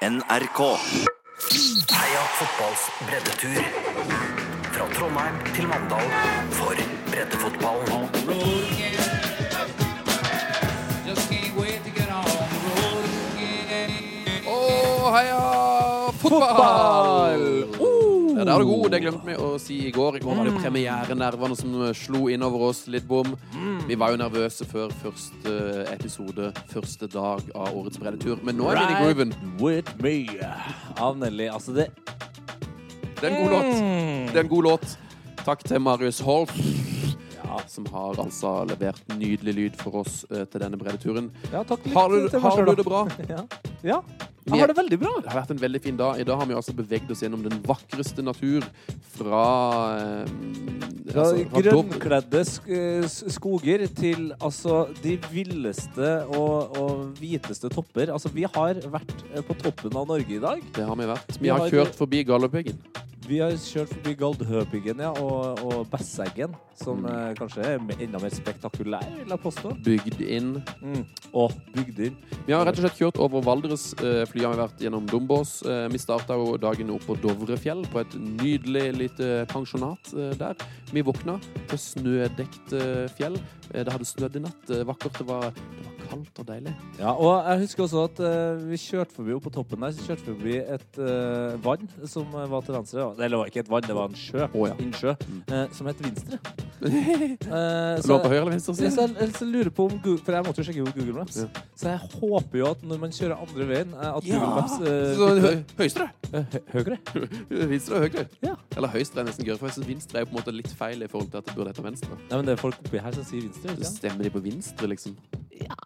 NRK. Heia fotballs breddetur. Fra Trondheim til Mandal for breddefotballen. Og can't wait to get on the road again. Å, heia fotball! Er du god. Det glemte vi å si i går. I går var det premierenervene som slo innover oss litt bom. Vi var jo nervøse før første episode, første dag av årets breddetur. Men nå er vi i grooven. with me av Nelly. Altså, det Det er en god låt. Det er en god låt. Takk til Marius Holt, Ja, som har altså levert nydelig lyd for oss uh, til denne breddeturen. ja takk litt Har du, til meg har selv, du det bra? Ja. ja. Vi Jeg har det veldig bra. Det har vært en veldig fin dag. I dag har vi altså beveget oss gjennom den vakreste natur fra, eh, altså, fra grønnkledde sk skoger til altså de villeste og, og hviteste topper. Altså, vi har vært eh, på toppen av Norge i dag. Det har vi vært. Vi Vi har har- kjørt forbi Galdhøpiggen. Vi har kjørt forbi Galdhøpiggen ja, og, og Besseggen, som Mm. eh, kanskje er enda mer spektakulær, vil jeg påstå. Bygd inn. Mm. Og inn. Vi har rett og slett kjørt over Valdres. eh, Flyet har vært gjennom Dombås. Eh, Vi starta jo dagen oppe på Dovrefjell, på et nydelig lite pensjonat eh, der. Vi våkna på snødekt eh, fjell. Det hadde snødd i natt. Vakkert. Det var, det var kaldt og deilig. Ja, og jeg husker også at uh, vi kjørte forbi oppe på toppen der, så kjørte vi forbi et uh, vann som eh, var til venstre. Eller det var ikke et vann, det var en sjø. Oh, ja. Innsjø. Mm. Uh, som het Vinstre. Eh, så, Lå på høyre eller venstre så, side? jeg, så lurer på om Google, For jeg måtte jo sjekke Google Maps. Ja. Så jeg håper jo at når man kjører andre veien, at Ja. Google Maps Så, hø- Høyestre? eh, hø- høyre. Vinstre og høyre? Ja. Eller høystre er nesten gøy, for jeg synes vinstre er på en måte litt feil i forhold til at det burde hete venstre. Nei, men det er folk oppi her som sier Vinstre. Så Ikke? stemmer de på vinstre, liksom? Ja,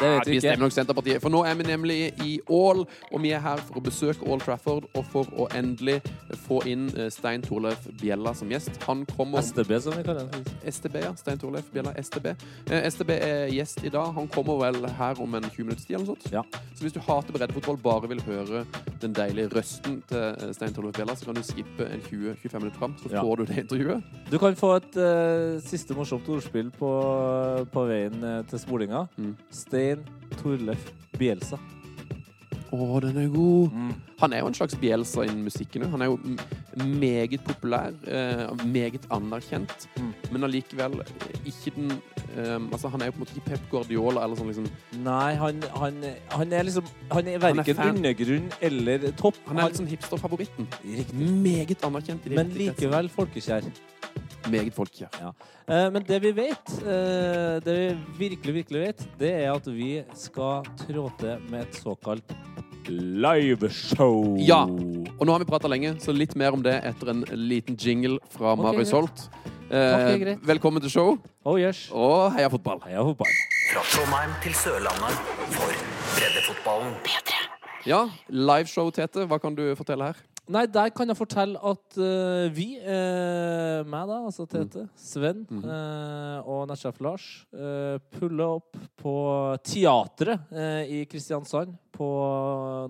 det vet vi Vi ikke. stemmer nok Senterpartiet. For nå er vi nemlig i Ål, og vi er her for å besøke Ål Trafford og for å endelig få inn eh, Stein Torleif Bjella som gjest. Han kommer STB, som vi kaller det. STB, ja. Stein Torleif Bjella, STB. Eh, STB er gjest i dag. Han kommer vel her om en 20 minutters tid eller noe sånt. Ja. Så hvis du hater breddefotball, bare vil høre den deilige røsten til eh, Stein Torleif Bjella, så kan du skippe en 20-25 minutter fram, så Ja. får du det intervjuet. Du kan få et uh, siste morsomt ordspill på, på veien til til spolinga. Mm. Stein Torleif Bielsa. Å, den er god! Mm. Han er jo en slags Bielsa innen musikken. Han er jo meget populær, eh, meget anerkjent, Mm. men allikevel ikke den um, Altså, han er jo på en måte ikke Pep Guardiola eller sånn liksom Nei, han, han, han er liksom Han er er verken undergrunn eller topp. Han er liksom hipsterfavoritten. Meget anerkjent i Men likevel folkekjær. Meget folkekjær. Eh, men det vi vet, eh, det vi virkelig, virkelig vet, det er at vi skal trå til med et såkalt liveshow. Ja. Og nå har vi prata lenge, så litt mer om det etter en liten jingle fra okay, Marius. Holt. Eh, velkommen til show, Oh yes. og heia fotball. Heia fotball. Fra Trondheim til Sørlandet for breddefotballen. Ja, liveshow, Tete. Hva kan du fortelle her? Nei, der kan jeg fortelle at uh, vi, uh, meg da, altså Tete, Sven mm -hmm. uh, og nettsjef Lars, uh, puller opp på teatret i Kristiansand på,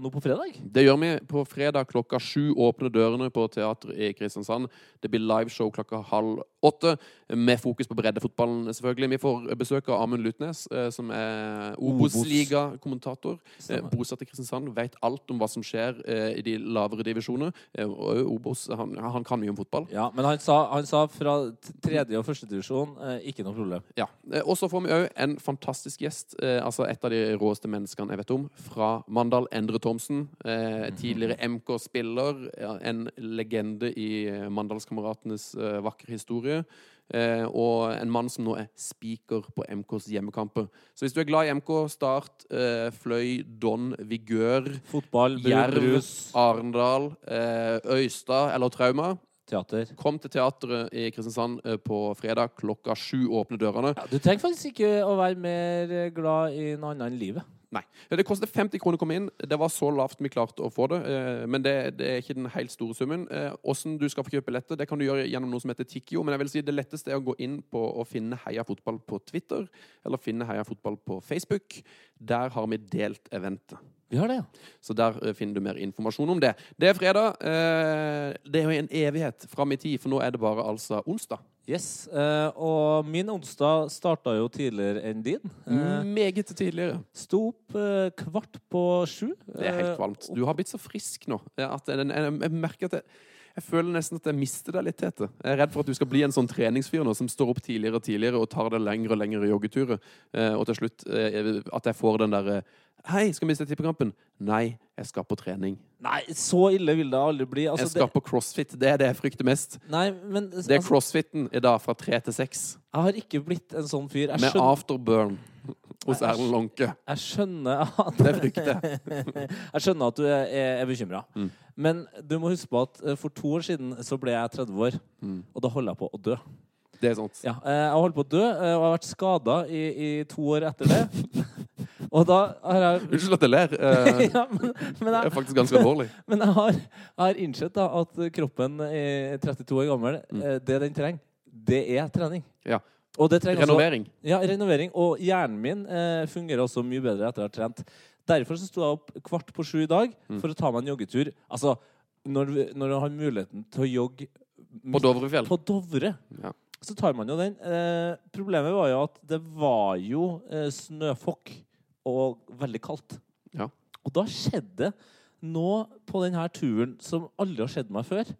nå på fredag. Det gjør vi på fredag klokka sju. Åpner dørene på teateret i Kristiansand. Det blir liveshow klokka halv åtte, med fokus på breddefotballen, selvfølgelig. Vi får besøk av Amund Lutnes, eh, som er Obos-liga-kommentator. Eh, Bosatt i Kristiansand. Vet alt om hva som skjer eh, i de lavere divisjoner. Og Obos, han, han kan mye om fotball. Ja, men han sa, han sa fra tredje og første divisjon, ikke noe problem. Ja. Og så får vi òg en fantastisk gjest. Altså et av de råeste menneskene jeg vet om. Fra Mandal. Endre Thomsen. Eh, tidligere MK-spiller. En legende i eh, Mandalskameratenes eh, vakre historie. Eh, og en mann som nå er speaker på MKs hjemmekamper. Så hvis du er glad i MK, Start, eh, Fløy, Don, Vigør, Fotball, Jerv, Arendal, eh, Øystad eller Trauma, teater. kom til teateret i Kristiansand på fredag klokka sju. Åpne dørene. Ja, du trenger faktisk ikke å være mer glad i noe annet enn livet. Nei. Det koster 50 kroner å komme inn. Det var så lavt vi klarte å få det. eh, Men det, det er ikke den helt store summen. Åssen Hvordan du skal få kjøpe billetter, det kan du gjøre gjennom noe som heter Tikkio. Men jeg vil si det letteste er å gå inn på å finne Heia Fotball på Twitter, eller finne Heia Fotball på Facebook. Der har vi delt eventet. Vi har det, ja. Så der eh, finner du mer informasjon om det. Det er fredag. Eh, Det er jo en evighet fram i tid, for nå er det bare altså onsdag. Yes. eh, og min onsdag starta jo tidligere enn din. Meget tidligere. Sto opp kvart på sju. Det er helt kvalmt. Du har blitt så frisk nå. At jeg, merker at jeg, jeg føler nesten at jeg mister deg litt, Tete. Jeg er redd for at du skal bli en sånn treningsfyr nå som står opp tidligere og tidligere og tar det lengre og lengre joggeturer. Eh, og til slutt eh, at jeg får den derre Hei, skal vi se tippekampen? Nei, jeg skal på trening. Nei, så ille vil det aldri bli. Altså, Jeg skal på crossfit. Det er det jeg frykter mest. det, nei, men Det er altså, crossfiten i dag fra tre til seks. jeg har ikke blitt en sånn fyr. Jeg Med skjønner, afterburn hos Erlend Lånke. jeg skjønner at Det frykter jeg. Jeg skjønner at du er, er, er bekymra. Mm. Men du må huske på at eh, for to år siden så ble jeg 30 år. Mm. Og da holder jeg på å dø. Det er sant. Ja, eh, jeg holdt på å dø, eh, og jeg har vært skada i, i to år etter det. og da har jeg Unnskyld at jeg ler. Ja, men, men, Det er faktisk ganske alvorlig. men jeg, har, jeg har innsett da, at kroppen i 32 år gammel. mm. Det den trenger, det er trening. Ja. Og det trenger også- Renovering. Ja, renovering. Og hjernen min eh, fungerer også mye bedre etter å ha trent. Derfor så sto jeg opp kvart på sju i dag Mm. for å ta meg en joggetur. Altså, når, vi- når du har muligheten til å jogge På Dovrefjell. på Dovre, Ja. så tar man jo den. Eh, problemet var jo at det var jo eh, snøfokk og veldig kaldt. Ja. Og da skjedde noe på denne turen som aldri har skjedd meg før.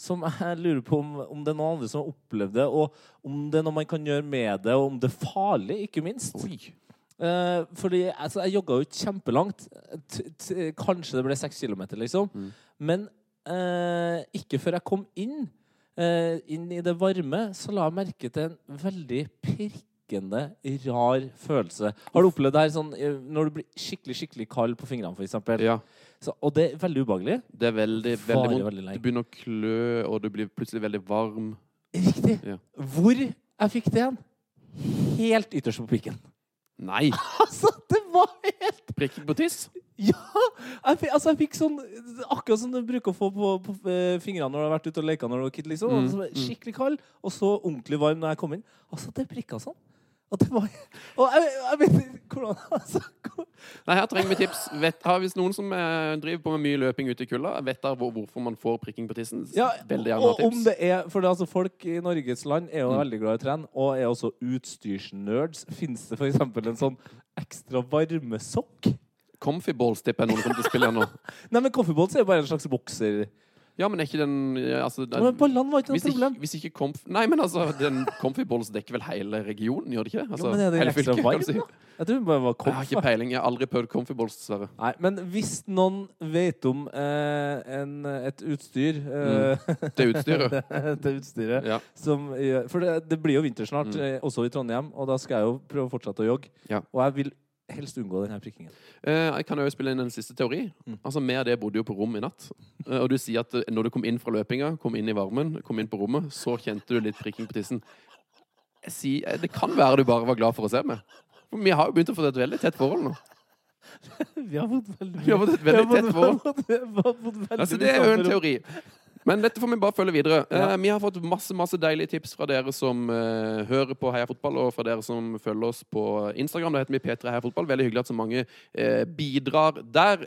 Som jeg lurer på om, om det er noen andre som har opplevd det, og om det er noe man kan gjøre med det, og om det er farlig, ikke minst. Oi. Eh, fordi altså, jeg jogga jo kjempelangt. T t kanskje det ble seks kilometer, liksom. Mm. Men uh, ikke før jeg kom inn, uh, inn i det varme, så la jeg merke til en veldig pirkende, rar følelse. Har du opplevd det her sånn når du blir skikkelig skikkelig kald på fingrene, f.eks.? Ja. Så, og det er veldig ubehagelig. Det er veldig, veldig vondt. Du begynner å klø, og du blir plutselig veldig varm. Riktig. Ja. Hvor jeg fikk det hen? Helt ytterst på pikken. Nei! Altså, det var helt Prikken på tiss? Ja! Jeg fikk, altså, jeg fikk sånn Akkurat som du bruker å få på, på eh, fingrene når du har vært ute og leka når du var kid. Liksom. Mm, Altså, mm. skikkelig kald, og så ordentlig varm når jeg kom inn. Altså, det prikka sånn. Og det var Og jeg, jeg vet ikke hvordan altså, hvor- Nei, her trenger vi tips. Vet, har Hvis noen som eh, driver på med mye løping ute i kulda, vet der hvor, hvorfor man får prikking på tissen, ja, veldig gjerne ha og om tips. det er For det, altså, folk i Norges land er jo Mm. veldig glad i å trene, og er også utstyrsnerds. Fins det f.eks. en sånn ekstra varmesokk? Comfyballs tipper jeg noen kommer til å spille nå. Nei, men Comfyballs er jo bare en slags bokser. Ja, men er ikke den altså, den, Men ballene var ikke noe hvis, problem. ikke, hvis ikke komf... Nei, men altså, den Comfyballs dekker vel hele regionen, gjør det ikke? Altså, jo, men er det hele fylket, kan du si. Jeg tror det bare var Jeg har ikke peiling. Jeg har aldri prøvd Comfyballs, dessverre. Nei, men hvis noen vet om eh, en, et utstyr eh, Det utstyret. Det utstyret Ja. som For det, det blir jo vinter snart, Mm. eh, også i Trondheim, og da skal jeg jo prøve å fortsette å jogge. Ja. Og jeg vil helst unngå denne prikkingen. Eh, jeg kan jo spille inn en siste teori. Mm. Altså, Med det bodde jo på rom i natt. Eh, og du sier at eh, når du kom inn fra løpinga, kom inn i varmen, kom inn på rommet, så kjente du litt prikking på tissen. Jeg sier, eh, det kan være du bare var glad for å se meg. For vi har jo begynt å få et veldig tett forhold nå. Vi har fått veldig Vi har fått et veldig tett forhold. vi Altså, det er jo en teori. Men dette får vi bare følge videre. Ja. Eh, vi har fått masse masse deilige tips fra dere som eh, hører på Heia Fotball, og fra dere som følger oss på Instagram. Da heter vi P3 Heia Fotball. Veldig hyggelig at så mange eh, bidrar der.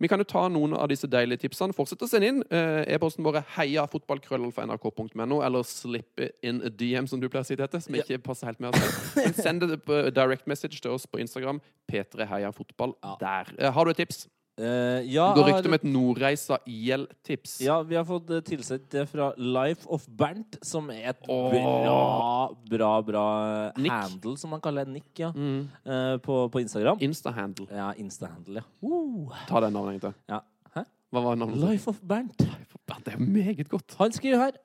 Vi kan jo ta noen av disse deilige tipsene. Fortsett å sende inn. E-posten vår er heiafotballkrøllalfa.nrk.no, eller slip in a DM, som du pleier å si til dette, som ikke passer helt med oss. Men Send det på direct message til oss på Instagram. P3 Heia Fotball der. Har du et tips? Eh, ja, Det går rykte om et Nordreisa IL-tips. Ja, vi har fått uh, tilsendt det fra Life of Bernt, som er et oh. bra, bra, bra eh, Nick. handle, som man kaller. Nick, ja. Mm. Uh, på, på Instagram. Insta-handle. Ja, Insta-handle, ja. Uh. Ta det navnet egentlig. ja. Hæ? Hva var navnet? Life of Bernt. Det er meget godt. Han skriver her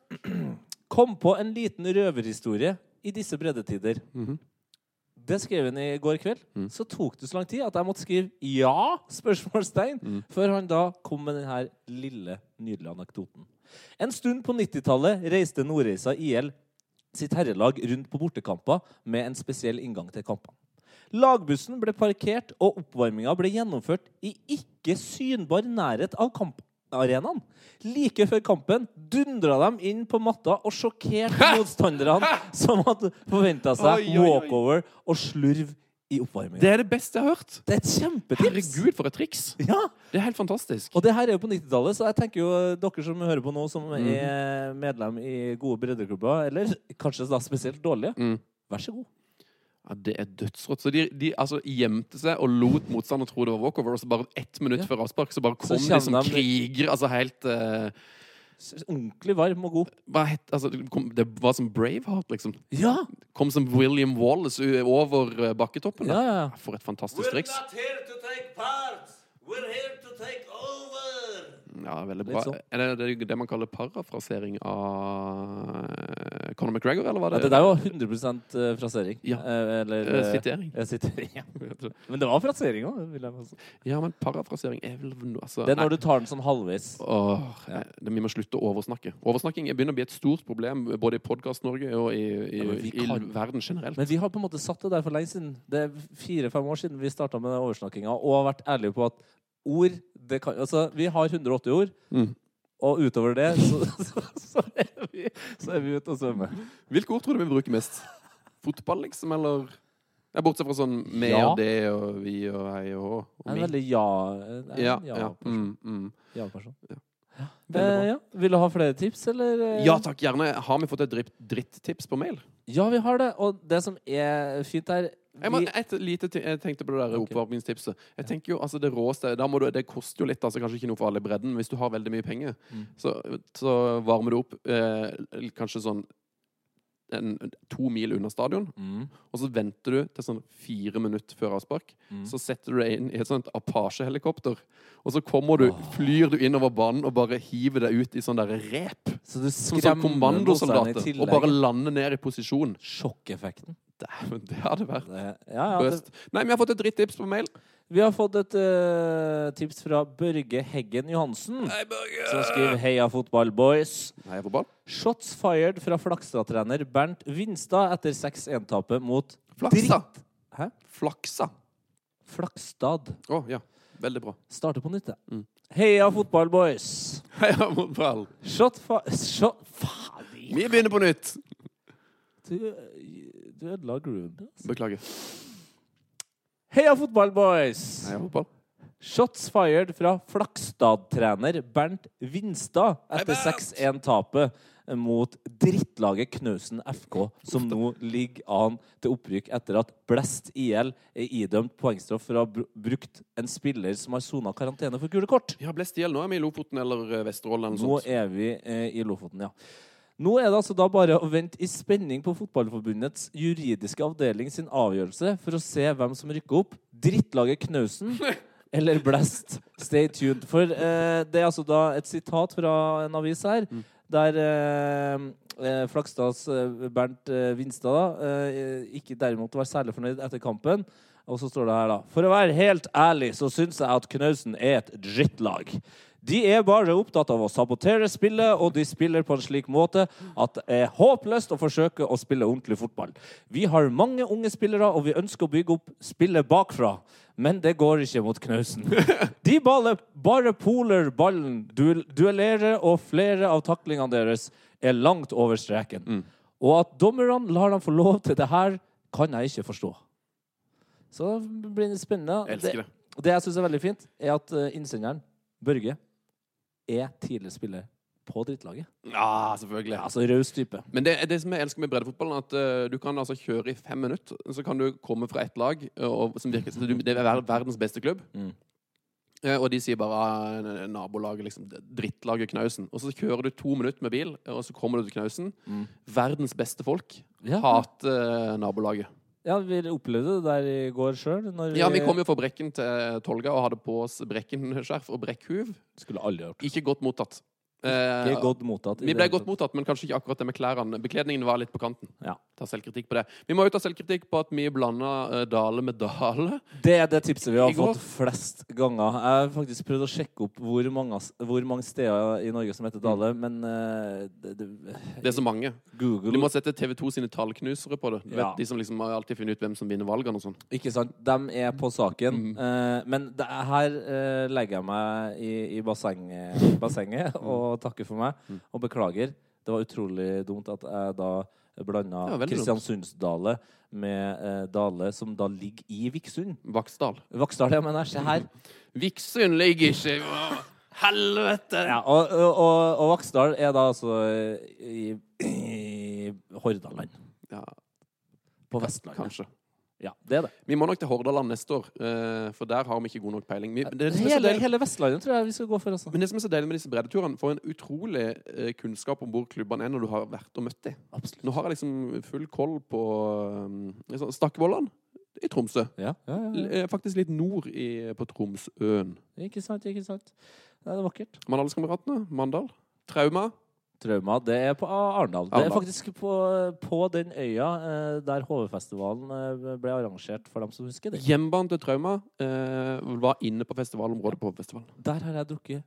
Kom på en liten røverhistorie i disse breddetider. Mhm. Det skrev han i går kveld. Mm. Så tok det så lang tid at jeg måtte skrive 'ja?' spørsmålstegn Mm. før han da kom med denne lille, nydelige anekdoten. En stund på 90-tallet reiste Nordreisa IL sitt herrelag rundt på bortekamper med en spesiell inngang til kampene. Lagbussen ble parkert, og oppvarminga ble gjennomført i ikke synbar nærhet av kamparenaen. Like før kampen dundra de inn på matta og sjokkerte motstanderne som hadde forventa seg walkover og slurv i oppvarmingen. Det er det beste jeg har hørt! Det er et kjempetips! Herregud, for et triks! Ja! Det er helt fantastisk. Og det her er jo på 90-tallet, så jeg tenker jo dere som hører på nå, som mm. er medlem i gode breddeklubber, eller kanskje da spesielt dårlige, Mm. vær så god. Ja, Det er dødsrått. Så de, de altså, gjemte seg og lot motstander tro det var walkover, og så bare ett minutt Ja. før avspark så bare Så kom de som de- krigere. Altså helt uh, Ordentlig varm og god. hva het, altså, det, kom, det var som Braveheart, liksom. Ja! Kom som William Wallace over eh, bakketoppen. Ja, ja, ja. For et fantastisk triks. here to take part. We're here to take over. Ja, veldig bra. sånn. Er det, det det man kaller parafrasering av Conor McGregor, eller var ja det det der var 100% frasering. Ja. Eh, Eller Eh, eh, sitering. sitering. Ja. Men det var frasering òg. Ja, men parafrasering er vel altså, Det er nei. når du tar den sånn halvveis. Åh, Ja. det, vi må slutte å oversnakke. Oversnakking begynner å bli et stort problem både i Podkast-Norge og i, i, men i verden generelt. Men vi har på en måte satt det der for lenge siden. Det er fire-fem år siden vi starta med oversnakkinga, og har vært ærlige på at ord det kan, altså, Vi har 180 ord, Mm. Og utover det så, så, så, er, vi, så er vi ute og svømmer. Hvilke ord tror du vi bruker mest? Fotball, liksom, eller ja, Bortsett fra sånn vi Ja. og det og vi og hei og hå. En veldig ja... er Ja, en ja. ja-person. Mm, mm. ja, ja. Eh, ja. Vil du ha flere tips, eller? eh? Ja takk, gjerne. Har vi fått et dritt tips på mail? Ja, vi har det. Og det som er fint her Jeg, må, et lite ting, jeg tenkte på det der okay. oppvarmingstipset. Jeg tenker jo, altså Det råeste du, Det koster jo litt, altså kanskje ikke noe for alle i bredden. men Hvis du har veldig mye penger, Mm. så, så varmer du opp eh, kanskje sånn en, to mil unna stadion. mm, Og så venter du til sånn fire minutter før avspark. Mm. Så setter du deg inn i et sånt Apache-helikopter. Og så kommer du, flyr du innover banen og bare hiver deg ut i sånn der rep. Så du Som sånn kommandosoldater. Og bare lander ned i posisjon. Sjokkeffekten. Dæven, det hadde vært Det, ja, ja, det. Nei, vi har fått et drittips på mail. vi har fått et uh, tips fra Børge Heggen Johansen, Hei, Børge! som skriver 'Heia fotball, boys'. Heia fotball. Shots fired fra Flakstad-trener Bernt Vinstad etter 6-1-tapet mot Flaksa. Hæ? Flaksa. Flakstad. Å, ja. Veldig bra. Starter på nytt, det. Mm. Heia fotball, boys. Heia fotball. Shot fa... Shot Faen! Vi begynner på nytt. Du, du ødela grooven. altså. Beklager. Heia fotball, boys. Heia fotball. Shots fired fra Flakstad-trener Bernt Vinstad etter 6-1-tapet mot drittlaget Knausen FK, som nå ligger an til opprykk etter at Blest IL er idømt poengstraff for å ha brukt en spiller som har sona karantene for gule kort. Ja, Blest IL, Nå er vi i Lofoten eller eh, Vesterålen eller Nå noe sånt. er vi eh, i Lofoten, ja. Nå er det altså da bare å vente i spenning på Fotballforbundets juridiske avdeling sin avgjørelse for å se hvem som rykker opp. Drittlaget Knausen eller Blast. Stay tuned. For eh, det er altså da et sitat fra en avis her, der eh, eh, Flakstads eh, Bernt eh, Vinstad eh, ikke derimot var særlig fornøyd etter kampen. Og så står det her, da. For å være helt ærlig så syns jeg at Knausen er et drittlag. De er bare opptatt av å sabotere spillet, og de spiller på en slik måte at det er håpløst å forsøke å spille ordentlig fotball. Vi har mange unge spillere, og vi ønsker å bygge opp spillet bakfra. Men det går ikke mot Knausen. De baller, bare poler ballen, duellerer, og flere av taklingene deres er langt over streken. Og at dommerne lar dem få lov til det her, kan jeg ikke forstå. Så det blir det spennende. Elsker det. Det jeg syns er veldig fint, er at eh, innsenderen, Børge, er tidligere spiller på drittlaget. Ja, selvfølgelig. Altså raus type. Men det, er det som jeg elsker med breddefotballen, at uh, du kan altså kjøre i fem minutter. Så kan du komme fra ett lag, eh, og, som virker, du, det er verdens beste klubb. Mm. Eh, og de sier bare ah, nabolaget, liksom. Drittlaget Knausen. Og så kjører du to minutter med bil, og så kommer du til Knausen. Mm. Verdens beste folk Ja. hater nabolaget. Ja, vi opplevde det der i går sjøl. Ja, vi kom jo fra Brekken til Tolga og hadde på oss Brekken-skjerf og brekkhuv. Skulle aldri gjort. Ikke godt mottatt. Eh, Ikke godt mottatt. vi ble godt mottatt, men kanskje ikke akkurat det med klærne. Bekledningen var litt på kanten. Ja. Ta selvkritikk på det. Vi må jo ta selvkritikk på at vi blanda uh, Dale med Dale. Det er det tipset vi har fått flest ganger. Jeg har faktisk prøvd å sjekke opp hvor mange, hvor mange steder i Norge som heter Dale, men uh, det, det, Det er så mange. Google Du må sette TV2 sine tallknusere på det. Ja. vet, de som liksom har alltid funnet ut hvem som vinner valgene og sånn. Ikke sant? De er på saken. Mm. Uh, men det, her eh, legger jeg meg i, i bassenget, bassenget Mm. Og takker for meg. Og beklager. Det var utrolig dumt at jeg da blanda. Kristiansundsdale med eh, Dale, som da ligger i Viksund. Vaksdal. Vaksdal, ja, jeg. Se her. Viksund ligger ikke i Helvete! Ja, og, og, og, og Vaksdal er da altså i, i Hordaland. Ja, På Vestlandet. kanskje. Ja, det er det. Vi må nok til Hordaland neste år, eh, for der har vi ikke god nok peiling. Vi, det, det, Hele, hele Vestlandet tror jeg vi skal gå for. Også. men det som er så deilig med disse breddeturene, får en utrolig eh, kunnskap om hvor klubbene er når du har vært og møtt dem. Absolutt. Nå har jeg liksom full koll på um, Stakkevollan i Tromsø. Ja, ja, ja, Faktisk litt nord i, på Tromsøen. Ikke sant, ikke sant. Det er vakkert. Mandalskameratene, Mandal. Trauma. Trauma, det er på Arendal. Det er faktisk på, på den øya eh, der HV-festivalen eh, ble arrangert, for dem som husker det. Hjembanen til Trauma eh, var inne på festivalområdet på festivalen. Der har jeg drukket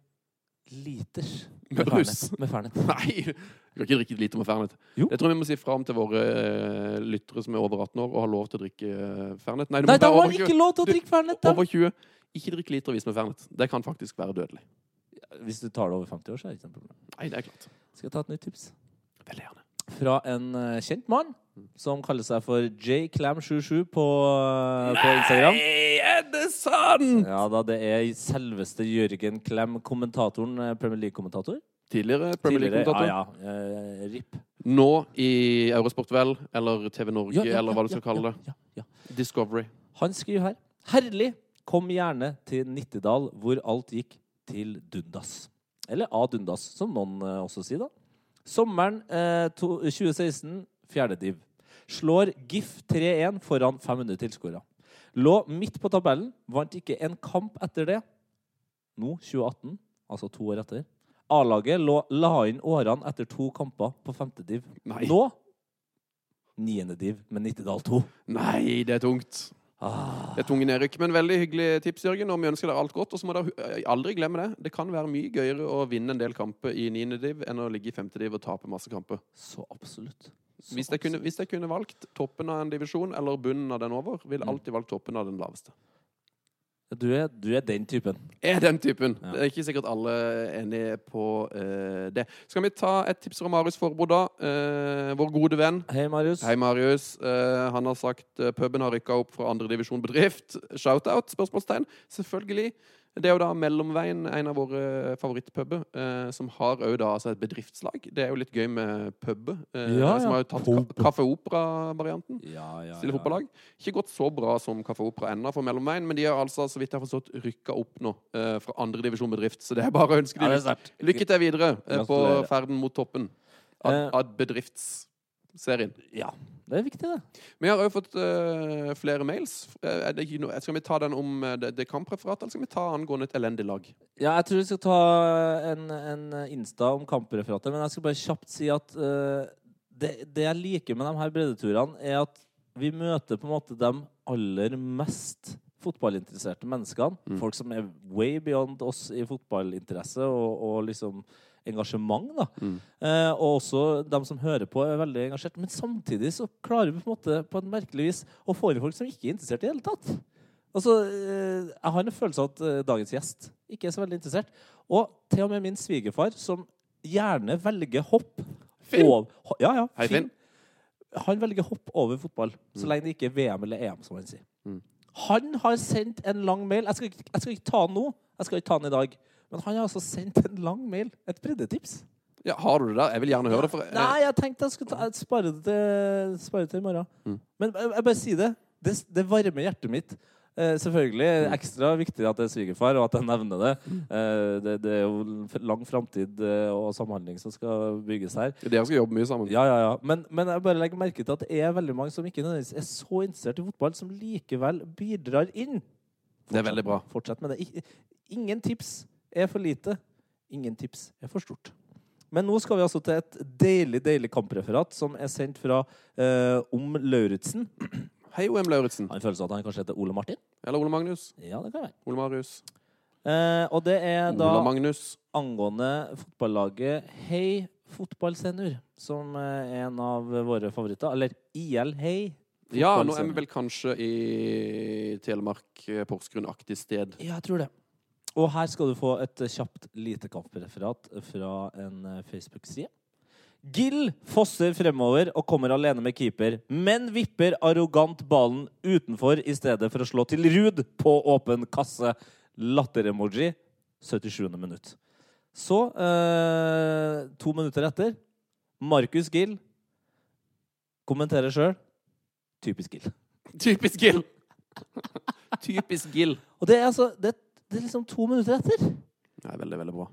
liters Med brus. Fernet. Med Fernet. Nei, du kan ikke drikke liter med Fernet. Jo. Jeg tror vi må si fra om til våre eh, lyttere som er over 18 år og har lov til å drikke eh, Fernet. Nei, Nei, være har man ikke lov til å drikke Fernet! Du, Over 20. Ikke drikk litervis med Fernet. Det kan faktisk være dødelig. Hvis du tar det over 50 år, så er det ikke noe problem. Nei, det er klart. Skal jeg ta et nytt tips? Veldig gjerne. Fra en uh, kjent mann som kaller seg for jclam77 på, uh, på Instagram. Nei, er det sant?! Ja da, det er selveste Jørgen Klem, kommentatoren, eh, Premier League-kommentator. Tidligere Premier League-kommentator. Ja, ja. Eh, RIP. Nå i Eurosport Vel, eller TV Norge, Ja, ja, eller hva du ja, skal kalle det. ja, ja, ja. Discovery. Han skriver her Herlig! Kom gjerne til Nittedal, hvor alt gikk til dundas. Eller A dundas, som noen eh, også sier, da. Sommeren eh, to, 2016, fjerde div. Slår GIF 3-1 foran 500 tilskuere. Lå midt på tabellen, vant ikke en kamp etter det. Nå, 2018, altså to år etter. A-laget la inn årene etter to kamper på femte div. Nei. Nå niende div med Nittedal 2. Nei, det er tungt. Ah. Det er tunge nedrykk, men veldig hyggelig tips, Jørgen. Og vi ønsker dere alt godt. Og så må dere aldri glemme det. Det kan være mye gøyere å vinne en del kamper i 9. div enn å ligge i 5. div og tape masse kamper. Så absolutt. Så Hvis jeg, kunne, hvis jeg kunne valgt toppen av en divisjon eller bunnen av den over, ville Mm. alltid valgt toppen av den laveste. Du er, du er den typen. Er den typen. Ja. Det er ikke sikkert alle er enige på uh, det. Skal vi ta et tips fra Marius Forbo, da? Uh, vår gode venn. Hei, Marius. Hei, Marius. Uh, han har sagt puben har rykka opp fra andredivisjon bedrift. Shout-out? Spørsmålstegn. Selvfølgelig. Det er jo da Mellomveien, en av våre favorittpuber, eh, som har òg da altså et bedriftslag. Det er jo litt gøy med puber. Eh, Ja. Som har jo tatt Pub. ka Kaffe Opera-varianten. Ja, ja, Stille fotballag. Ikke gått så bra som Kaffe Opera ennå for Mellomveien, men de har altså, så vidt jeg har forstått, rykka opp nå eh, fra andredivisjon bedrift. Så det er bare å ønske dem lykke til videre eh, på ferden mot toppen av, Eh. av bedriftsserien. Ja, det er viktig, det. Vi har òg fått uh, flere mails. Eh, er det ikke noe, skal vi ta den om eh, det, det kampreferatet, eller skal vi ta angående et elendig lag? Ja, jeg tror vi skal ta en, en Insta om kampreferatet, men jeg skal bare kjapt si at eh, det, det jeg liker med de her breddeturene, er at vi møter på en måte de aller mest fotballinteresserte menneskene. Folk som er way beyond oss i fotballinteresse og, og liksom engasjement. da. Eh, og også de som hører på, er veldig engasjert. Men samtidig så klarer vi på en måte på et merkelig vis å få inn folk som ikke er interessert i det hele tatt. Altså, eh, Jeg har en følelse av at eh, dagens gjest ikke er så veldig interessert. Og til og med min svigerfar, som gjerne velger hopp Finn. ov- ho- ja, ja, Hei, Finn. Han velger hopp over fotball, så lenge det ikke er VM eller EM, som han sier. Mm. Han har sendt en lang mail. Jeg skal, ikke, jeg skal ikke ta den nå, jeg skal ikke ta den i dag. Men han har altså sendt en lang mail. Et breddetips. Ja, Har du det der? Jeg vil gjerne høre det. For, eh, Nei, jeg tenkte jeg skulle ta, jeg spare det til, spare det til i morgen. Mm. Men jeg, jeg bare sier det. det. Det varmer hjertet mitt. Eh, selvfølgelig ekstra viktig at det er svigerfar, og at jeg nevner det. Eh, det. Det er jo lang framtid eh, og samhandling som skal bygges her. Dere skal jobbe mye sammen. Ja, ja, ja. Men, men jeg bare legger merke til at det er veldig mange som ikke nødvendigvis er så interessert i fotball, som likevel bidrar inn. Det er veldig bra. Fortsett med det. Ingen tips er for lite. Ingen tips er for stort. Men nå skal vi altså til et deilig deilig kampreferat som er sendt fra eh, Om Lauritzen. Hei, OM Lauritzen. Han føler seg at han kanskje heter Ole Martin? Eller Ole Magnus. Ja, det kan være. Ole Marius. Eh, og det er da Ole Magnus. angående fotballaget Hei Fotballsenior, som eh, er en av våre favoritter. Eller IL Hei. Ja, nå er vi vel kanskje i Telemark-Porsgrunn-aktig sted. Ja, jeg tror det. Og her skal du få et kjapt lite kampreferat fra en eh, Facebook-side. Gill fosser fremover og kommer alene med keeper, men vipper arrogant ballen utenfor i stedet for å slå til Ruud på åpen kasse. Latter-emoji. 77. minutt. Så, eh, to minutter etter, Markus Gill kommenterer sjøl. Typisk Gill. Typisk Gill! Typisk Gill. Og det er altså det, det er liksom to minutter etter. Det er veldig, veldig bra.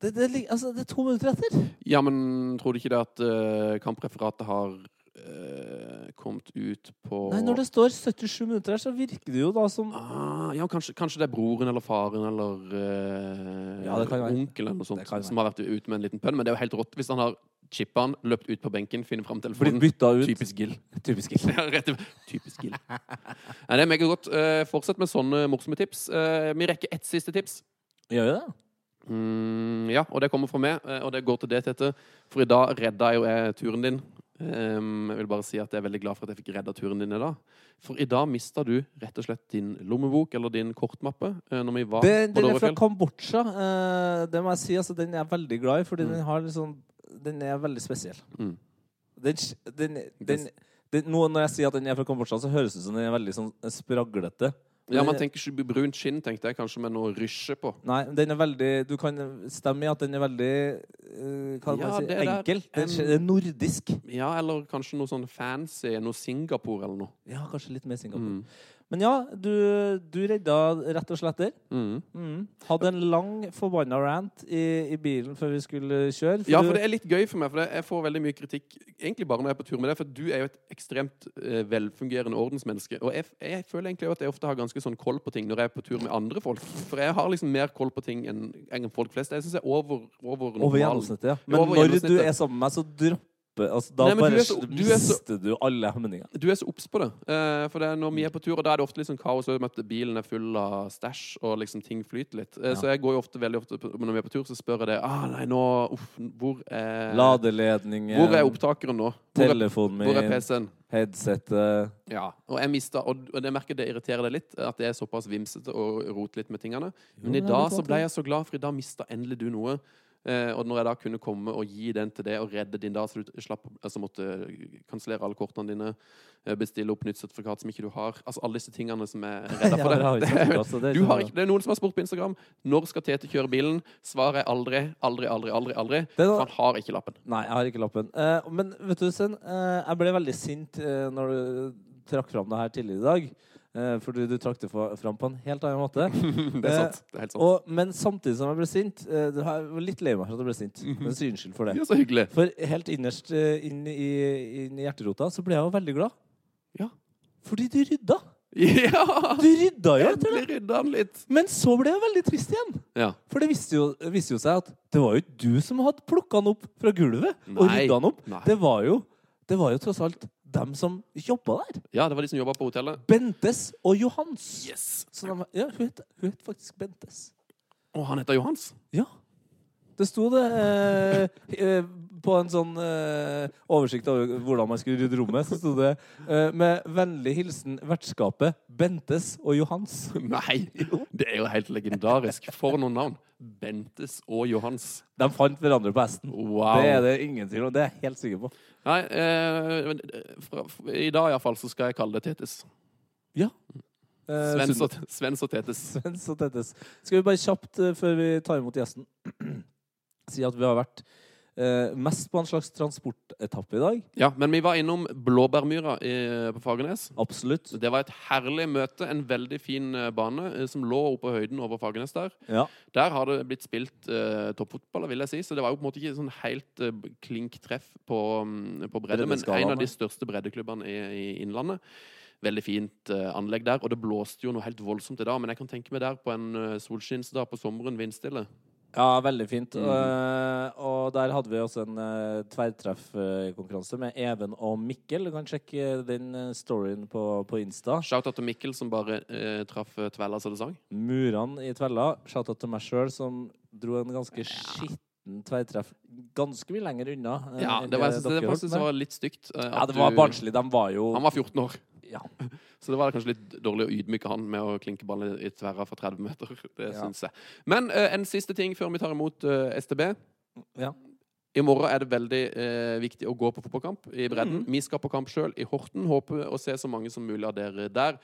Det, det, altså, det er to minutter etter. Ja, men tror du ikke det at uh, kampreferatet har uh, kommet ut på Nei, Når det står 77 minutter her, så virker det jo da som ah, Ja, kanskje, kanskje det er broren eller faren eller uh, Ja, det kan være. onkel eller noe sånt som har vært ute med en liten pønn. Men det er jo helt rått hvis han har chippa han, løpt ut på benken, funnet fram blitt telefonen. bytta ut. Typisk Gill. Typisk Gill. Typisk Gill. Nei, det er meget godt. Eh, fortsett med sånne morsomme tips. Uh, vi rekker ett siste tips. Gjør vi det? Mm, ja, og det kommer fra meg, eh, og det går til det, Tete. For i dag redda jo jeg turen din. Um, jeg vil bare si at jeg er veldig glad for at jeg fikk redda turen din i dag. For i dag mista du rett og slett din lommebok, eller din kortmappe, når vi var det, på den er fra Kambodsja. Uh, det må jeg si. Altså, den er jeg veldig glad i, fordi Mm. den, har liksom, den er veldig spesiell. Mm. Den, den, den, den, nå når jeg sier at den er fra Kambodsja, så høres det ut som den er veldig sånn spraglete. Ja, man er- tenker ikke brunt skinn, tenkte jeg, kanskje med noe rysje på. Nei, den er veldig Du kan stemme i at den er veldig eh, Hva kan Ja, man si? Enkel. Den, det er nordisk. Ja, eller kanskje noe sånn fancy, noe Singapore eller noe. Ja, kanskje litt mer Singapore. Mm. Men ja, du, du redda rett og slett der. Mm. Mm. Hadde en lang forbanna rant i, i bilen før vi skulle kjøre. Ja, for det er litt gøy for meg, for jeg får veldig mye kritikk egentlig bare når jeg er på tur med deg, for du er jo et ekstremt eh, velfungerende ordensmenneske. Og jeg, jeg føler egentlig at jeg ofte har ganske sånn koll på ting når jeg er på tur med andre folk. For jeg har liksom mer koll på ting enn enn folk flest. Jeg syns jeg er over, over Over gjennomsnittet, ja. Men Over når du er sammen med meg, så dropper altså, Da Nei, bare så- du er mister du alle hemninger. Du er så obs på det. Eh, for det når vi er på tur, og da er det ofte litt sånn kaos. og at Bilen er full av stæsj, og liksom ting flyter litt. Eh, Så jeg går jo ofte veldig ofte når vi er på tur, så spør jeg det. Ah, nei, nå Uff, hvor er Ladeledningen, Hvor er opptakeren nå? Hvor er, telefonen hvor er PC-en? headsetet Ja, og jeg mista og det merker det irriterer deg litt, at det er såpass vimsete og rote litt med tingene. Men i dag så ble jeg så glad, for i dag mista endelig du noe. Eh, og når jeg da kunne komme og gi den til det og redde din da, så du slapp altså måtte kansellere alle kortene dine, eh, bestille opp nytt sertifikat som ikke du har Altså alle disse tingene som er redda for Ja, det deg. sagt, altså, det Du sånn, det er noen som har spurt på Instagram når skal Tete kjøre bilen. Svaret er aldri, aldri, aldri. aldri, aldri Det For han har ikke lappen. Nei, jeg har ikke lappen. Eh, men vet du, Sen, jeg ble veldig sint når du trakk fram det her tidligere i dag. Eh, fordi du trakk det fram på en helt annen måte. Det er sant. Det er helt sant. Og, men samtidig som jeg ble sint eh, det Jeg var litt lei meg for at jeg ble sint. Men så unnskyld for det. Ja, så hyggelig. For helt innerst eh, inn i, inn i hjerterota så ble jeg jo veldig glad. Ja. Fordi du rydda. Ja! Du rydda jo etter det. Rydda han litt. Men så ble jeg veldig trist igjen. Ja. For det viste jo, viste jo seg at det var jo ikke du som hadde plukka den opp fra gulvet og rydda han opp. Nei. Det var jo, det var jo tross alt dem som jobba der. ja, det var de som jobba på hotellet. Bentes og Johans. Yes. Så de, ja, hun het, hun het faktisk Bentes. Og han heter Johans. Ja. Det sto det eh, eh, på en sånn eh, oversikt over hvordan man skulle rydde rommet. Så sto det eh, med vennlig hilsen vertskapet Bentes og Johans. Nei! Det er jo helt legendarisk. For noen navn. Bentes og Johans. De fant hverandre på hesten. Wow. Det er det ingen tvil om. Det er jeg helt sikker på. Nei, eh, eh, fra, I dag iallfall så skal jeg kalle det Tetis. Ja. Eh, Svens og, Svens og Tetis. Svens og Tetis. Skal vi bare kjapt, eh, før vi tar imot gjesten, si at vi har vært eh, mest på en slags transportetappe i dag. Ja, men vi var innom Blåbærmyra i, på Fagernes. Absolutt. Det var et herlig møte. En veldig fin eh, bane eh, som lå oppe på høyden over Fagernes der. Ja. Der har det blitt spilt eh, toppfotball, vil jeg si. Så det var jo på en måte ikke sånn helt eh, klink treff på, mm, på bredde, men en av de største breddeklubbene i, i Innlandet. Veldig fint eh, anlegg der, og det blåste jo noe helt voldsomt i dag. Men jeg kan tenke meg der på en uh, solskinnsdag på sommeren vindstille. Ja, veldig fint. Mm. Eh, og der hadde vi også en uh, tverrtreffkonkurranse med Even og Mikkel. Du kan sjekke den eh, storyen på, på Insta. Shout-out til Mikkel som bare uh, traff tvella så det sang. Murene i Tvella. Shout-out til meg sjøl, som dro en ganske skitten tverrtreff ganske mye lenger unna. Ja, det var, jeg synes det holdt faktisk det var litt stygt. Ja, det var du- barnslig. De var jo Han var 14 år. Ja. Så det var kanskje litt dårlig å ydmyke han med å klinke ballen i tverra fra 30 meter. Det Ja. synes jeg. Men uh, en siste ting før vi tar imot uh, STB. Ja. I morgen er det veldig eh, viktig å gå på fotballkamp i bredden. Vi skal på kamp sjøl i Horten. Håper å se så mange som mulig av dere der.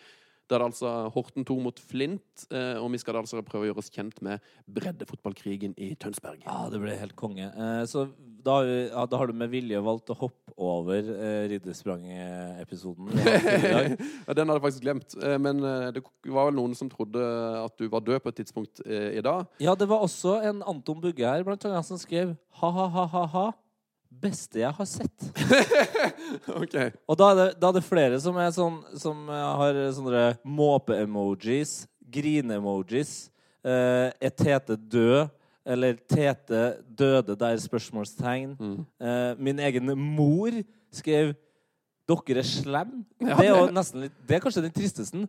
Da er det altså Horten 2 mot Flint, eh, og vi skal da altså prøve å gjøre oss kjent med breddefotballkrigen i Tønsberg. Ja, det ble helt konge. Eh, så da, har ja, da har du med vilje valgt å hoppe over eh, dag. Ja, den hadde jeg faktisk glemt. Men det var vel noen som trodde at du var død på et tidspunkt i dag. Ja, det var også en Anton Bugge her, blant annet, som skrev ha-ha-ha-ha-ha. Beste jeg har sett. Ok. Og da er det, da er det flere som, er sånn, som eh, har sånne måpe-emojis, grine-emojis. Eh, er Tete død? Eller Tete døde der? spørsmålstegn. Eh, min egen mor skrev 'Dere er slem'. det, er litt, det er kanskje den tristeste.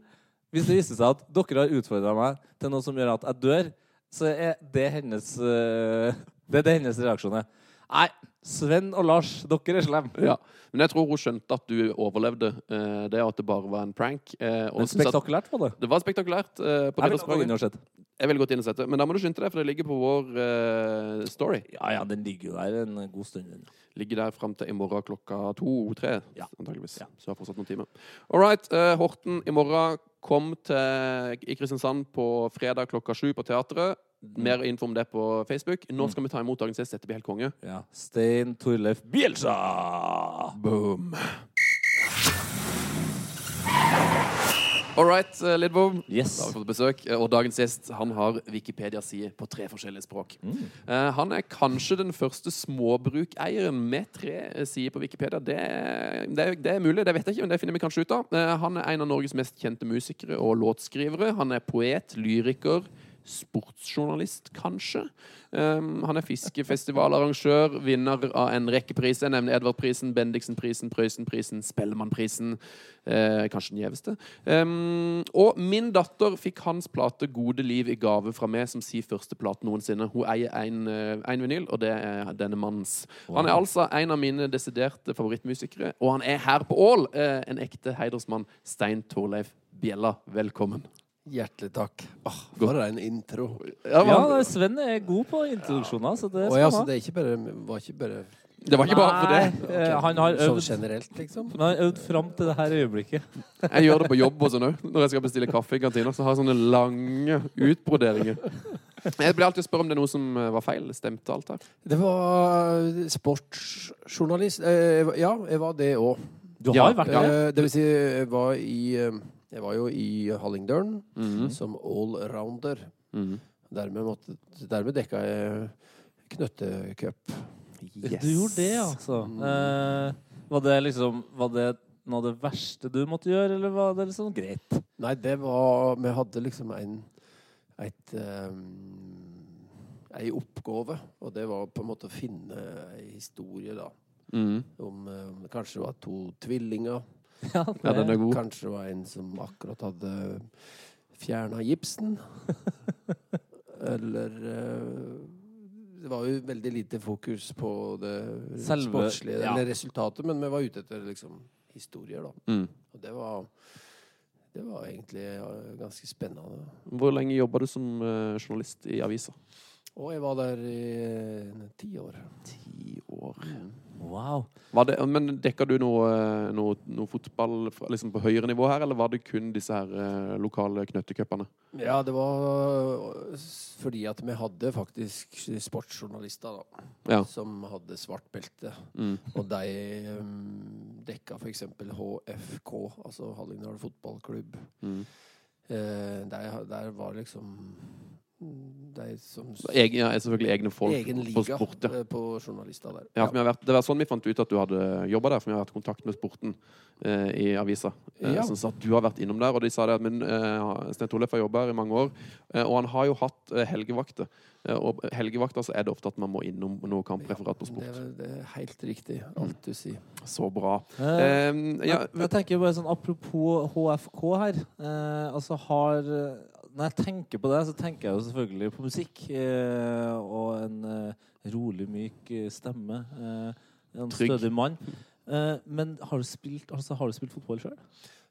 Hvis det viser seg at dere har utfordra meg til noe som gjør at jeg dør, så er det hennes eh, Det er det hennes reaksjon. Nei, Sven og Lars, dere er slem. Ja. Men jeg tror hun skjønte at du overlevde eh, det, og at det bare var en prank. eh, Men spektakulært var det. det var spektakulært. eh, på Jeg ville gått inn og sett. Jeg ville gått inn og sett det, men da må du skynde deg, for det ligger på vår eh, story. Ja, ja, den ligger jo der en god stund. Ligger der fram til i morgen klokka to-tre, Ja. antageligvis. Ja. Så jeg har fortsatt noen timer. All right. eh, Horten i morgen. Kom til i Kristiansand på fredag klokka sju på teatret. Mer info om det på Facebook. Nå skal vi ta imot dagens gjest. Dette blir helt konge. Ja. Stein Torleif Bjelsa! Boom. All right, eh, Lidbom. Yes. Da har vi fått besøk. eh, Og dagens gjest han har Wikipedia-side på tre forskjellige språk. Eh, han er kanskje den første småbrukeieren med tre sider på Wikipedia. Det, det, er- det er mulig, det vet jeg ikke, men det finner vi kanskje ut av. Han er en av Norges mest kjente musikere og låtskrivere. Han er poet, lyriker, sportsjournalist, kanskje. Um, han er fiskefestivalarrangør, vinner av en rekke priser. Jeg nevner Edvardprisen, Bendiksenprisen, Prøysenprisen, Spellemannprisen. Uh, kanskje den gjeveste. Um, og min datter fikk hans plate 'Gode liv' i gave fra meg som sin første plate noensinne. Hun eier en, eh, vinyl, og det er denne mannens. Han er altså en av mine desiderte favorittmusikere, og han er her på Ål. Uh, en ekte heidersmann. Stein Torleif Bjella, velkommen. Hjertelig takk. Åh, for en intro. Ja, Ja, Sven er god på introduksjoner, så det skal ja, han ha. det er ikke bare, var ikke bare det var ikke bare for det. Eh, Han har sånn øvd, generelt, liksom? han har øvd fram til det her øyeblikket. Jeg gjør det på jobb og sånn òg. Når jeg skal bestille kaffe i kantina, så har jeg sånne lange utbroderinger. Jeg blir alltid spørre om det er noe som eh, var feil. Stemte alt her? Det var sportsjournalist. Eh, var- ja, jeg var det òg. Du har ja. vært Det vil si, jeg var i Jeg var jo i Hallingdølen Mhm. som allrounder. Mhm. Dermed, måtte, dermed dekka jeg knøttecup. Du gjorde det, altså. Eh, var det liksom Var det noe av det verste du måtte gjøre, eller var det liksom greit? Nei, det var Vi hadde liksom en et um, ei oppgave, og det var på en måte å finne ei historie, da. Mm. Om um, kanskje det var to tvillinger. Ja, Ja, den er god. Kanskje det var en som akkurat hadde fjerna gipsen. Eller eh, Det var jo veldig lite fokus på det Selve- sportslige, ja. eller resultatet, men vi var ute etter liksom historier, da. Mm. Og det var det var egentlig ganske spennende. Hvor lenge jobba du som eh, journalist i avisa? Og jeg var der i eh, ti år. Ti år. Wow. Var det, men dekker du noe, eh, noe, noe fotball liksom på høyere nivå her, eller var det kun disse her eh, lokale knøttekøppene? Ja, det var fordi at vi hadde faktisk sportsjournalister, da. Ja. Som hadde svart belte. Mm. Og de um, dekka f.eks. HFK, altså Hallingdal fotballklubb. Mm. Eh, der, der var liksom mm, de som Egen, ja, selvfølgelig egne folk Egen på liga sport. Ja. eh, på journalister der. Ja, ja. vært, det var sånn vi fant ut at du hadde jobba der, for vi har vært i kontakt med sporten eh, i avisa. Eh, Ja. Som sa at du har vært innom der, og de sa det at min, eh, Sten Torleif har jobba her i mange år, eh, og han har jo hatt eh, helgevakter. Eh, og helgevakter så er det ofte at man må innom noe kampreferat på det, sport. er- det er helt riktig, alt du sier. Så bra. Eh, Eh, ja, jeg, jeg tenker bare sånn Apropos HFK her. Eh, altså har Når jeg tenker på det, så tenker jeg jo selvfølgelig på musikk. Eh, og en eh, rolig, myk eh, stemme. Eh, en Trygg. stødig mann. Eh, men har du spilt, altså, har du spilt fotball sjøl?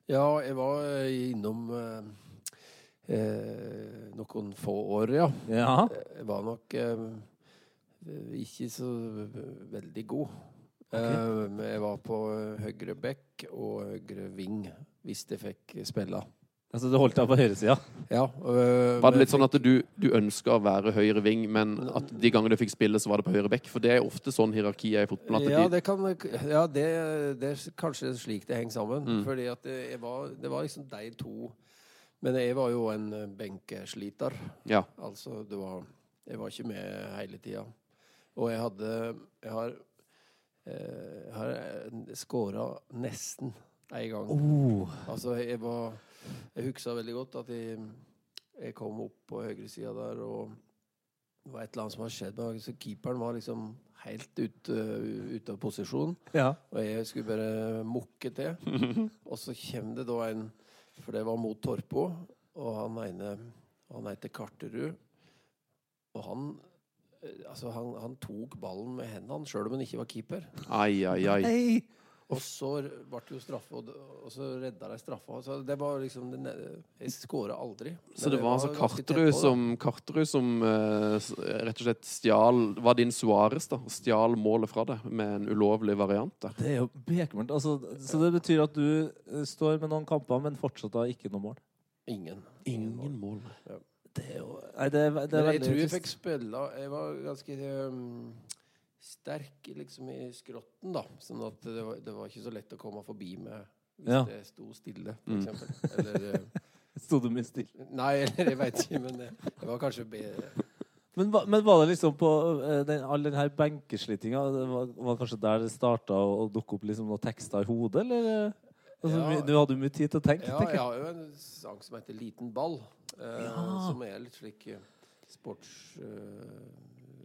Ja, jeg var eh, innom eh, eh, noen få år, ja. Ja. Jeg var nok ikke så veldig god. Eh, men jeg var på høyre bekk og høyre ving hvis jeg fikk spille. Altså, du holdt deg på høyresida? Ja, øh, Var det litt sånn at du, du ønska å være høyre ving, men at de gangene du fikk spille, så var det på høyre bekk? For det er ofte sånn hierarkiet er i fotball. At Ja, det kan Ja, det, det er kanskje slik det henger sammen. Mm. Fordi at det, jeg var, det var liksom de to Men jeg var jo en eh, benkesliter. ja. Altså, det var Jeg var ikke med hele tida. Og jeg hadde Jeg har eh, Jeg har skåra nesten én gang. Oh. Altså, jeg var Jeg huska veldig godt at jeg, jeg kom opp på høyresida der, og det var et eller annet som hadde skjedd Så keeperen var liksom helt ute, ute av posisjon, Ja. og jeg skulle bare mukke til. Og så kommer det da en For det var mot Torpo, og han ene Han heter Karterud. Og han eh, Altså, han, han tok ballen med hendene, sjøl om han ikke var keeper. Ai, ai, ai. Hei. Og så ble det jo straffe, og, så redda de straffa. Så det var liksom det Jeg skåra aldri. Så det var altså Karterud som, Karterud som uh, rett og slett stjal Var din Suárez, da? Stjal målet fra deg med en ulovlig variant der. Det er jo bekmørkt. Altså, så det betyr at du eh, står med noen kamper, men fortsatt har ikke noe mål? Ingen. Ingen mål. Det er jo Nei, det er, det er Men jeg tror jeg fikk spille Jeg var ganske um, sterk liksom i skrotten, da. Sånn at det var, det var ikke så lett å komme forbi med hvis Ja. det sto stille, for Mm. eksempel. Eller eh, Sto du mye stille? Nei, eller jeg veit ikke, men det, det var kanskje bedre. Men, men var det liksom på eh, den, all den her benkeslittinga var, var kanskje der det starta å, å dukke opp liksom noen tekster i hodet, eller? eh? Altså, Ja. Du hadde jo mye tid til å tenke. Ja, jeg har jo en sang som heter 'Liten ball', eh, Ja. som er litt slik uh,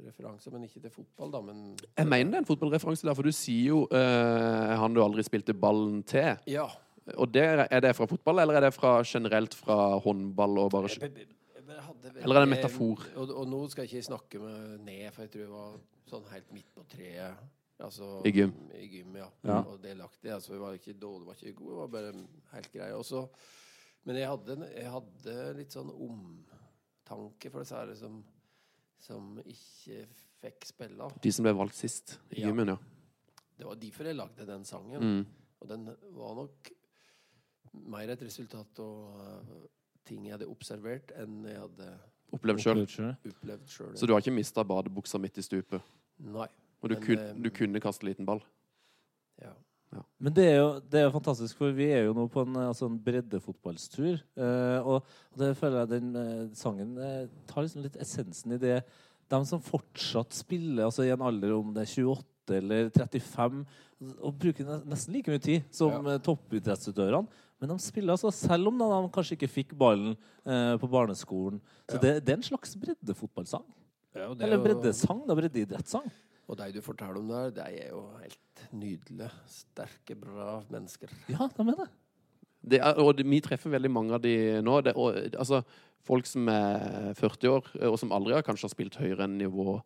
sportsreferanse, men ikke til fotball, da. Men Jeg mener det er en fotballreferanse der, for du sier jo uh, han du aldri spilte ballen til. ja. Og der, er det fra fotball, eller er det fra generelt fra håndball og bare Jeg, jeg, jeg hadde Eller er det en metafor? Og, og nå skal jeg ikke snakke med ned, for jeg tror jeg var sånn helt midt på treet. Altså, I gym. I gym, ja. Ja. Og delaktig. Altså, jeg var ikke dårlig, var ikke god, jeg var bare helt grei. Og så- men jeg hadde, jeg hadde litt sånn omtanke for disse her som, som ikke fikk spille. De som ble valgt sist i Ja. gymmen, ja. Det var derfor jeg lagde den sangen. Mm. Og den var nok mer et resultat av uh, ting jeg hadde observert, enn jeg hadde Opplevd sjøl. Så du har ikke mista badebuksa midt i stupet? Nei. Og du, Men, kun, eh, du kunne kaste liten ball? Ja. Men det er, jo, det er jo fantastisk, for vi er jo nå på en, eh, altså en breddefotballstur. Eh, og, og det føler jeg den eh, sangen eh, tar liksom litt essensen i det. De som fortsatt spiller altså i en alder om det er 28 eller 35, og bruker nesten like mye tid som Ja. eh, toppidrettsutøverne. Men de spiller altså, selv om de kanskje ikke fikk ballen eh, på barneskolen. Så Ja. det, det er en slags breddefotballsang. Ja, det er Eller breddesang, da. Breddeidrettssang. Og de du forteller om der, de er jo helt nydelige, sterke, bra mennesker. Ja, de er det. Det er, og de, vi treffer veldig mange av de nå. Det, og, altså, folk som er 40 år, og som aldri har kanskje har spilt høyere enn nivå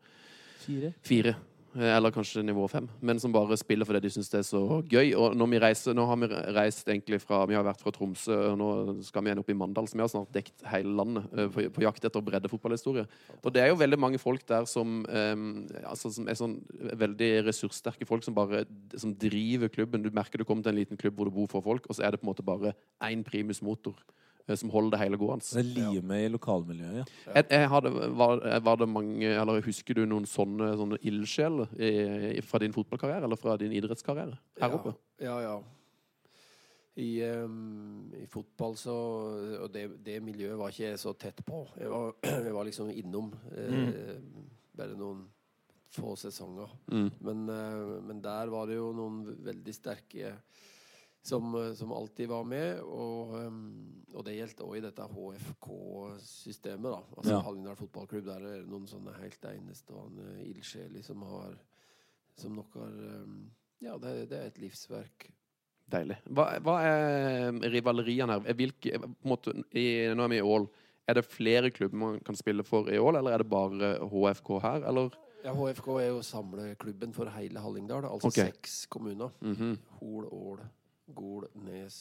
Fire. fire. Eh, Eller kanskje nivå fem, men som bare spiller fordi de syns det er så gøy. Og når vi reiser, Nå har vi reist egentlig fra Vi har vært fra Tromsø, og nå skal vi igjen opp i Mandal. Så vi har snart dekt hele landet eh, på, på jakt etter breddefotballhistorie. Og det er jo veldig mange folk der som, um, altså, som er sånn veldig ressurssterke folk som bare som driver klubben. Du merker du kommer til en liten klubb hvor det bor få folk, og så er det på en måte bare én primus motor som holder det hele gående. Det limet i lokalmiljøet, ja. Jeg, jeg hadde, var, var det mange Eller Husker du noen sånne, sånne ildsjeler i- fra din fotballkarriere eller fra din idrettskarriere her oppe? Ja, ja. I, um, I fotball så Og det, det miljøet var ikke jeg så tett på. Jeg var, jeg var liksom innom eh, bare noen få sesonger. Mm. Men, eh, men der var det jo noen veldig sterke som, eh, som alltid var med. Og, ehm, og det gjelder òg i dette HFK-systemet. da Altså Ja. Hallingdal fotballklubb. Der er det noen sånne helt enestående ildsjeler som har Som nok har ehm, Ja, det, det er et livsverk. Deilig. Hva, hva er rivaleriene her? Hvilke, på måte, i, nå er vi i Ål. Er det flere klubber man kan spille for i Ål, eller er det bare HFK her? Eller? Ja, HFK er jo samleklubben for hele Hallingdal. Altså okay. seks kommuner. Mhm. Hol, Ål, Gol, Nes,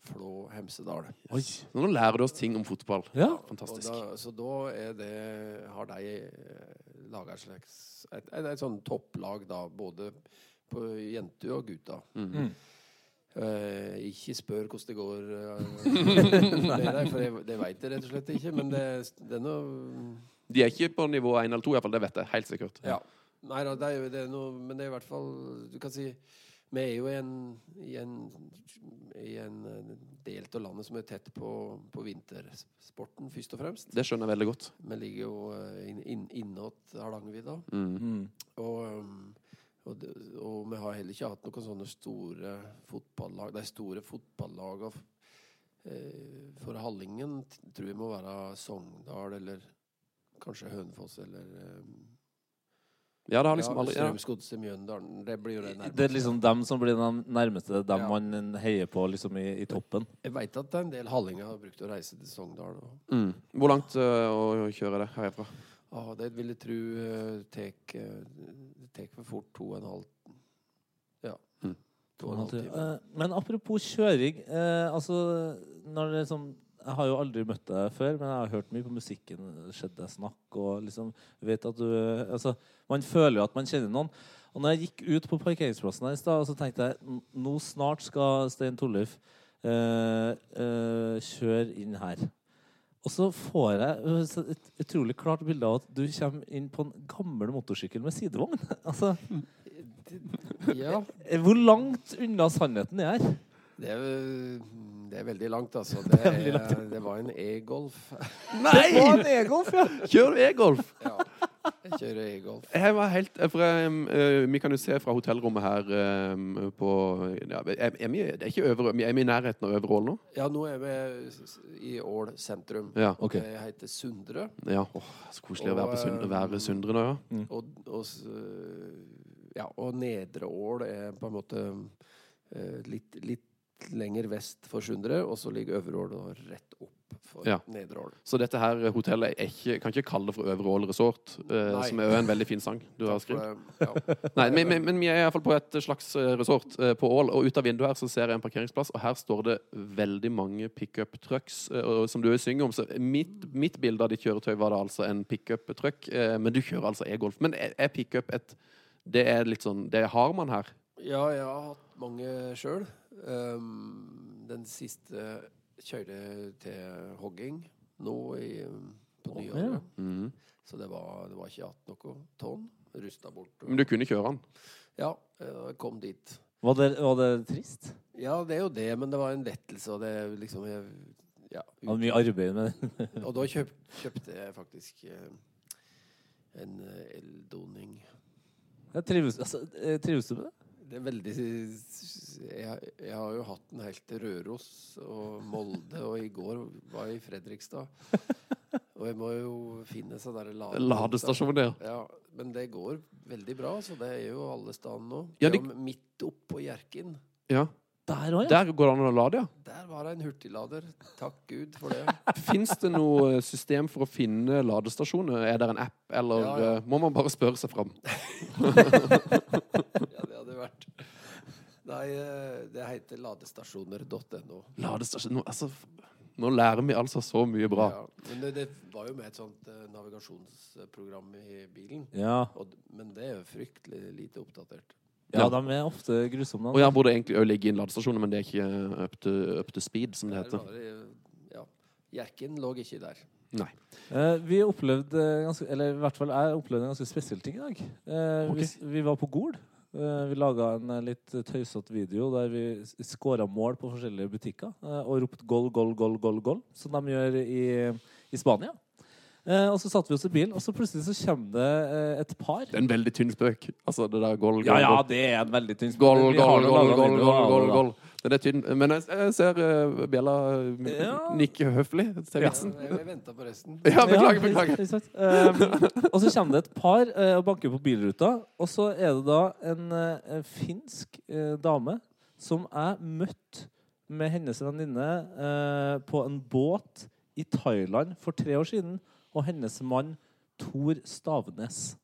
Flå, Hemsedal. Oi. Nå lærer du oss ting om fotball. Ja. Fantastisk. da, så da er det, har de eh, laga et slags et, et, et sånn topplag, da, både på jenter og gutta. Mm. Eh, ikke spør hvordan det går uh, med deg, for det, det veit jeg rett og slett ikke. Men det, det er noe De er ikke på nivå 1 eller 2, iallfall. Det vet jeg helt sikkert. Ja. Nei da, det er det er noe Men det er i hvert fall Du kan si Vi er jo i en, i en, i en eh, del av landet som er tett på, på vintersporten, først og fremst. Det skjønner jeg veldig godt. Vi ligger jo eh, inn, inn, innåt Hardangervidda. Mm. -hmm. Og, um, og, og vi har heller ikke hatt noen sånne store fotballag. De store fotballagene eh, for Hallingen tror jeg må være Sogndal eller kanskje Hønefoss eller um, Ja, det har liksom aldri ja. Strømsgodset Mjøndalen. Det blir jo det nærmeste. Det er liksom dem som blir de nærmeste, dem Ja. man heier på liksom i, i toppen. Jeg veit at det er en del hallinger har brukt å reise til Sogndal. Og, Mm. Hvor langt uh, å kjøre det herfra? ah, det vil jeg tro uh, tek uh, Det tek for fort to og en halv Ja. Mm. To og en halv time. Eh, Men apropos kjøring. eh, altså, når det liksom Jeg har jo aldri møtt deg før, men jeg har hørt mye på musikken. Skjedde deg snakk og liksom vet at du altså, Man føler jo at man kjenner noen. Og når jeg gikk ut på parkeringsplassen her i stad, så tenkte jeg nå snart skal Stein Torleif eh, eh, kjøre inn her. Og så får jeg eh, et utrolig klart bilde av at du kommer inn på en gammel motorsykkel med sidevogn. altså, Ja. Hvor langt unna sannheten er Det er, jo- det er veldig langt, altså. Det, er, det var en e-golf. Nei! en e-golf, ja! Kjører du e-golf? Ja. Jeg kjører e-golf. Jeg var helt for jeg, øh, Vi kan jo se fra hotellrommet her på ja, er, er, vi, det er ikke øvre, er vi i nærheten av Øvre Ål nå? Ja, nå er vi i Ål sentrum. Ja. Ok. Jeg heter Sundre. ja. oh, så koselig å være på Sundre, være Sundre nå, ja. Og, og, ja, og Nedre Ål er på en måte eh, litt, litt lenger vest for Sundre, og så ligger Øvre Ål rett opp for Ja. Nedre Ål. Så dette her hotellet er ikke, kan ikke kalle det for Øvre Ål Resort, eh, som er en veldig fin sang du har skrevet. eh, ja. Nei, men, men, men vi er iallfall på et slags øh, resort eh, på Ål, og ut av vinduet her så ser jeg en parkeringsplass, og her står det veldig mange pickup trucks, eh, som du synger om. Så mitt, mitt bilde av ditt kjøretøy var da altså en pickup truck, øh, men du kjører altså e-golf. Men er, er pickup et Det er litt sånn Det har man her. ja, jeg har hatt mange sjøl. Um, den siste kjørte til hogging nå i, på oh, nyåret. Mhm. Så det var, det var ikke igjen noe tonn. Rusta bort. Men du kunne kjøre den. Ja, jeg kom dit. Var det, var det trist? Ja, det er jo det, men det var en lettelse, og det liksom jeg, ja, ut... mye arbeid med det? Og da kjøpt, kjøpte jeg faktisk eh, en eh, eldoning. Trives, altså, eh, trives du med det? Det er veldig jeg, jeg har jo hatt den helt til Røros og Molde, og i går var jeg i Fredrikstad. Og jeg må jo finne sånn lade- Ladestasjoner. Ja, men det går veldig bra, så det er jo alle steder nå. Ja, de- Midt oppå Hjerkinn. Ja. Der òg, ja. Der går det an å lade, ja. Der var det en hurtiglader. Takk Gud for det. Fins det noe eh, system for å finne ladestasjoner? Er det en app, eller Ja, ja. eh, må man bare spørre seg fram? Ja, det hadde vært Nei, eh, det heter ladestasjoner.no. Ladestasjoner nå, altså, nå lærer vi altså så mye bra. Ja, men det, det var jo med et sånt navigasjonsprogram i bilen. Ja. Og, men det er jo fryktelig lite oppdatert. Ja, de er ofte grusomme. Og jeg burde egentlig også ligge inn ladestasjoner, men det er ikke up to, up to speed, som det heter. ja. Jerken lå ikke der. Nei. Eh, vi opplevde eh, ganske, eller i hvert fall jeg opplevde en ganske spesiell ting i dag. Eh, okay. vi, vi var på Gol. Eh, vi laga en eh, litt tøysete video der vi skåra mål på forskjellige butikker eh, og ropte 'goal, goal, goal, goal', goal som de gjør i, i Spania. Eh, og så satte vi oss i bilen, og så plutselig så kommer det eh, et par. Det er en veldig tynn spøk. Altså det der goal, goal, Ja, ja, det er en veldig tynn spøk. Goal, goal, goal, goal, goal, goal. Den er tynn. Men jeg, jeg ser uh, Bjella Ja. nikke høflig til vitsen. jeg, jeg venta på resten. Ja, beklager, beklager. Um, og så kommer det et par eh, og banker på bilruta, og så er det da en eh, finsk eh, dame som jeg møtte med hennes venninne eh, på en båt i Thailand for tre år siden, og hennes mann Tor Stavnes.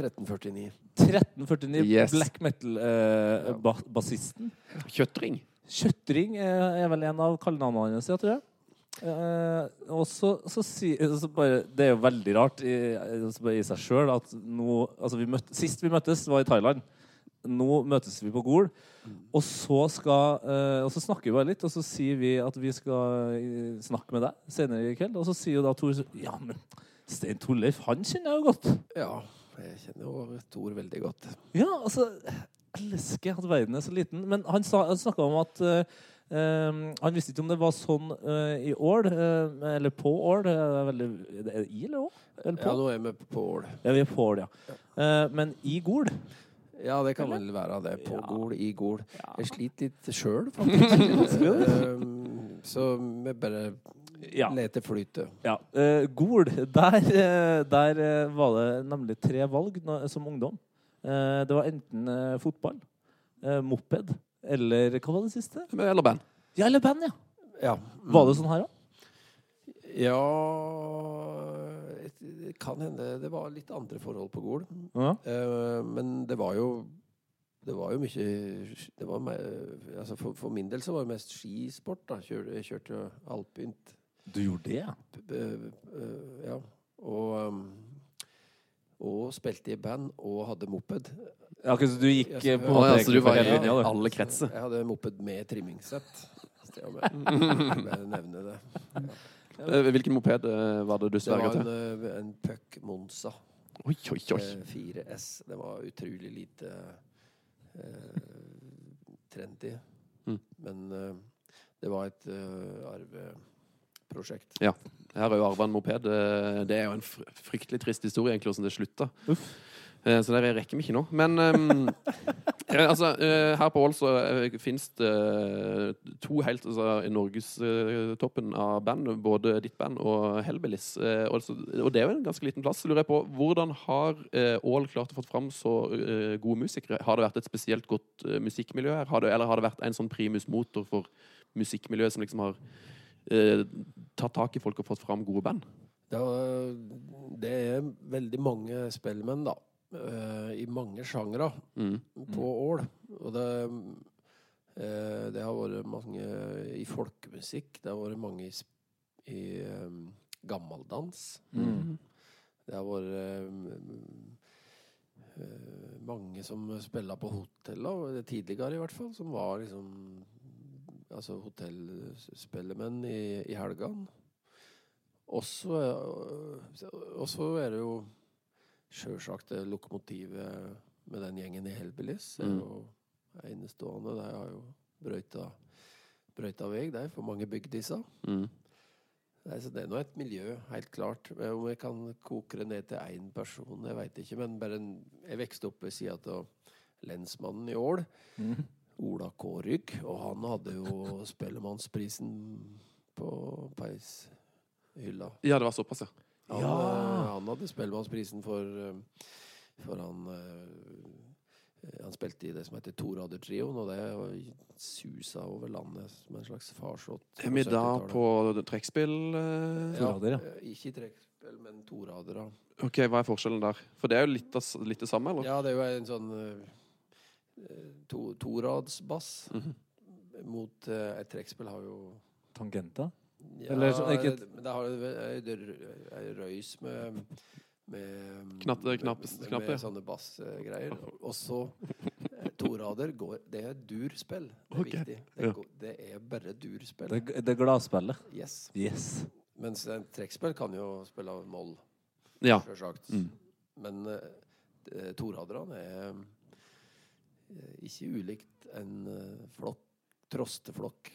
1349. 1349, Yes. black metal-bassisten. Kjøttring. Kjøttring eh, er vel en av kallenavnene hans, jeg tror jeg. Eh, og så, så, si, så bare Det er jo veldig rart i, i seg sjøl at nå altså vi møtte, Sist vi møttes, var i Thailand. Nå møtes vi på Gol. Og så, skal, eh, og så snakker vi bare litt, og så sier vi at vi skal eh, snakke med deg senere i kveld. Og så sier jo da Tor Ja, men Stein Torleif, han kjenner jeg jo godt. Ja, jeg kjenner jo Tor veldig godt. Ja, altså elsker at verden er så liten. Men han, sa- han snakka om at eh, Han visste ikke om det var sånn uh, i Ål, uh, eller på Ål. Er Er det i eller å? Ja, nå er vi på Ål. Ja, vi er på Ål, ja. Eh, men i Gol Ja, det kan vel være det. På. Gol, i Gol. Jeg sliter litt sjøl, faktisk. Ehm, så vi bare Ja. leter flytet. ja. Uh, Gol, der, eh, der eh, var det nemlig tre valg som ungdom. Uh, det var enten uh, fotball, moped eller Hva var det siste? Eller band. Ja, eller band, ja. Ja. Var det sånn her, da? Ja kan hende det var litt andre forhold på Gol. Ja. Uh, men det var jo det var jo mye det var me altså for, for min del så var det mest skisport. da Kjør, Jeg kjørte alpint. Du gjorde det, ja? eh, ja. Og, um, og spilte i band og hadde moped. Ja, okay, så du gikk Ja, eh, på måte ja, så du var i du. alle kretser. Jeg hadde moped med trimmingssett. til. Jeg Bare nevne det. Eh, Hvilken moped eh, var det du Det var en, til? eh, en Puck Monza. Oi, oi, oi. eh, 4S. Det var utrolig lite eh, trendy. Mm. Men eh, det var et eh, arveprosjekt. Jeg har jo arva en moped. Eh, Det er jo en fryktelig trist historie, egentlig, hvordan det slutta. Uff. Eh, Så det rekker vi ikke nå. Men eh, altså, eh, her på Ål så fins det to helt altså, i norgestoppen av band. Både ditt band og Hellbillies. Eh, og, det er jo en ganske liten plass. Lurer jeg på, Hvordan har Ål klart å få fram så gode musikere? Har det vært et spesielt godt musikkmiljø her? Har det, eller har det vært en sånn primus motor for musikkmiljøet som liksom har uh, tatt tak i folk og fått fram gode band? Det, var, det er veldig mange spellemenn, da. Eh, I mange sjangre Mm. på Ål. Og det, uh, det har vært mange i folkemusikk. Det har vært mange i, i um, gammeldans. Mm. Det har vært um, uh, mange som spilla på hotellene, tidligere i hvert fall, som var liksom Altså hotellspellemenn i, i helgene. Og så eh, og så er det jo sjølsagt det lokomotivet med den gjengen i Hellbillies. Er Mm. jo enestående. De har jo brøyta, brøyta vei, de, for mange bygdiser. Mm. Nei, så det er nå et miljø, helt klart. Om jeg kan koke det ned til én person, jeg veit ikke. Men bare en, jeg vokste opp ved sida av lensmannen i Ål, mm. Ola Kårygg. Og han hadde jo Spellemannsprisen på peishylla. Ja, det var såpass, ja. Han, Ja. eh, han hadde Spellemannsprisen for, eh, for han eh, Han spilte i det som heter Toradertrioen, og det susa over landet som en slags farsott. Er vi da på trekkspill? eh? ja, Torader, ja. Ikke trekkspill, men torader, da. Ok, Hva er forskjellen der? For det er jo litt, litt det samme, eller? Ja, det er jo en sånn eh, to, toradsbass Mhm. mot eh, et trekkspill har jo Tangenter? Ja, Eller så- ikke- det- Men det har jo ei rø- røys med med, Knapp- med, knapp- med, knapper. med sånne bassgreier. Og så eh, torader går Det er durspill. Det er okay. viktig. Det, ja. det er bare durspill. Det, det gladspillet. Yes. Yes. Mens en trekkspill kan jo spille av moll, Ja. sjølsagt. Mm. Men uh, toraderne er uh, ikke ulikt en uh, flokk, trosteflokk.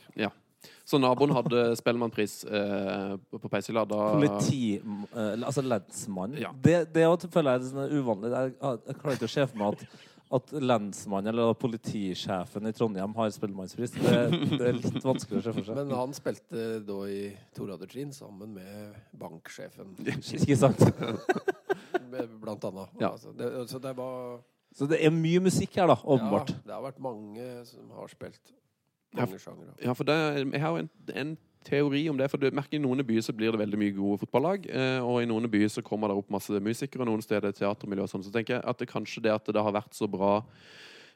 Så naboen hadde Spellemannpris eh, på Peishylla da Politi... eh, altså lensmann. Ja. Det, det er føler jeg er sånn uvanlig. Jeg, jeg klarer ikke å se for meg at, at lensmannen eller politisjefen i Trondheim har spellemannspris. Det, det er litt vanskelig å se for seg. Men han spilte da i Toradertrin sammen med banksjefen, Ikke sant? blant annet. Ja. Altså, det, så det var Så det er mye musikk her, da, åpenbart. Ja, det har vært mange som har spilt Ja, for det, jeg har en, en teori om det. For du merker I noen byer så blir det veldig mye gode fotballag. Eh, og i noen byer så kommer det opp masse musikere, og noen steder teatermiljø og sånn. Så tenker jeg at det kanskje det at det har vært så bra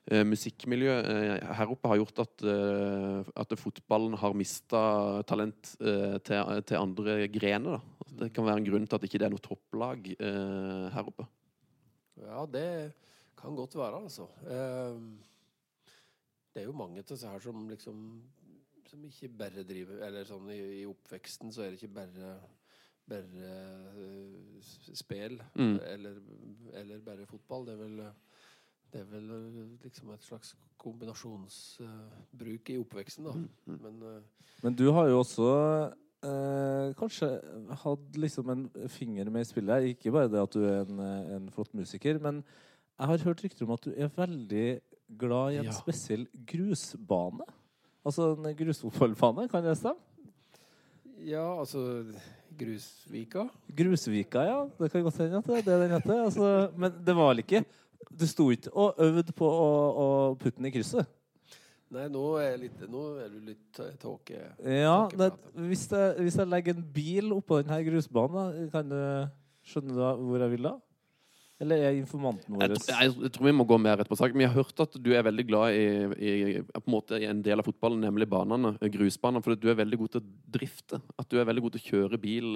eh, musikkmiljø eh, her oppe har gjort at, eh, at fotballen har mista talent eh, til, til andre grener. Da. Altså, Det kan være en grunn til at ikke det er noe topplag eh, her oppe. Ja, det kan godt være, altså. Ehm, det er jo mange til disse her som liksom Som ikke bare driver Eller sånn i, i oppveksten så er det ikke bare bare uh, s- spill Mm. eller, eller bare fotball. Det er vel det er vel liksom et slags kombinasjonsbruk i oppveksten, da. Men uh, Men du har jo også eh, kanskje hatt liksom en finger med i spillet. Ikke bare det at du er en, en flott musiker, men jeg har hørt rykter om at du er veldig glad i en Ja. spesiell grusbane. Altså en grusfotballbane, kan det stemme? ja, altså Grusvika. Grusvika, ja. Det kan godt hende at det er det den heter. Altså, men det var vel ikke Du sto ikke og øvde på å, å putte den i krysset? Nei, nå er, litt, nå er du litt tåke... Ja, det, hvis, jeg, hvis jeg legger en bil oppå denne grusbanen, kan du skjønne hvor jeg vil da? Eller er informanten vår Jeg, tror- jeg, jeg tror vi må gå mer rett på sak. Men jeg har hørt at du er veldig glad i, i, på en, måte, i en del av fotballen, nemlig banene, eh, grusbanene. For du er veldig god til å drifte. At du er veldig god til å kjøre bil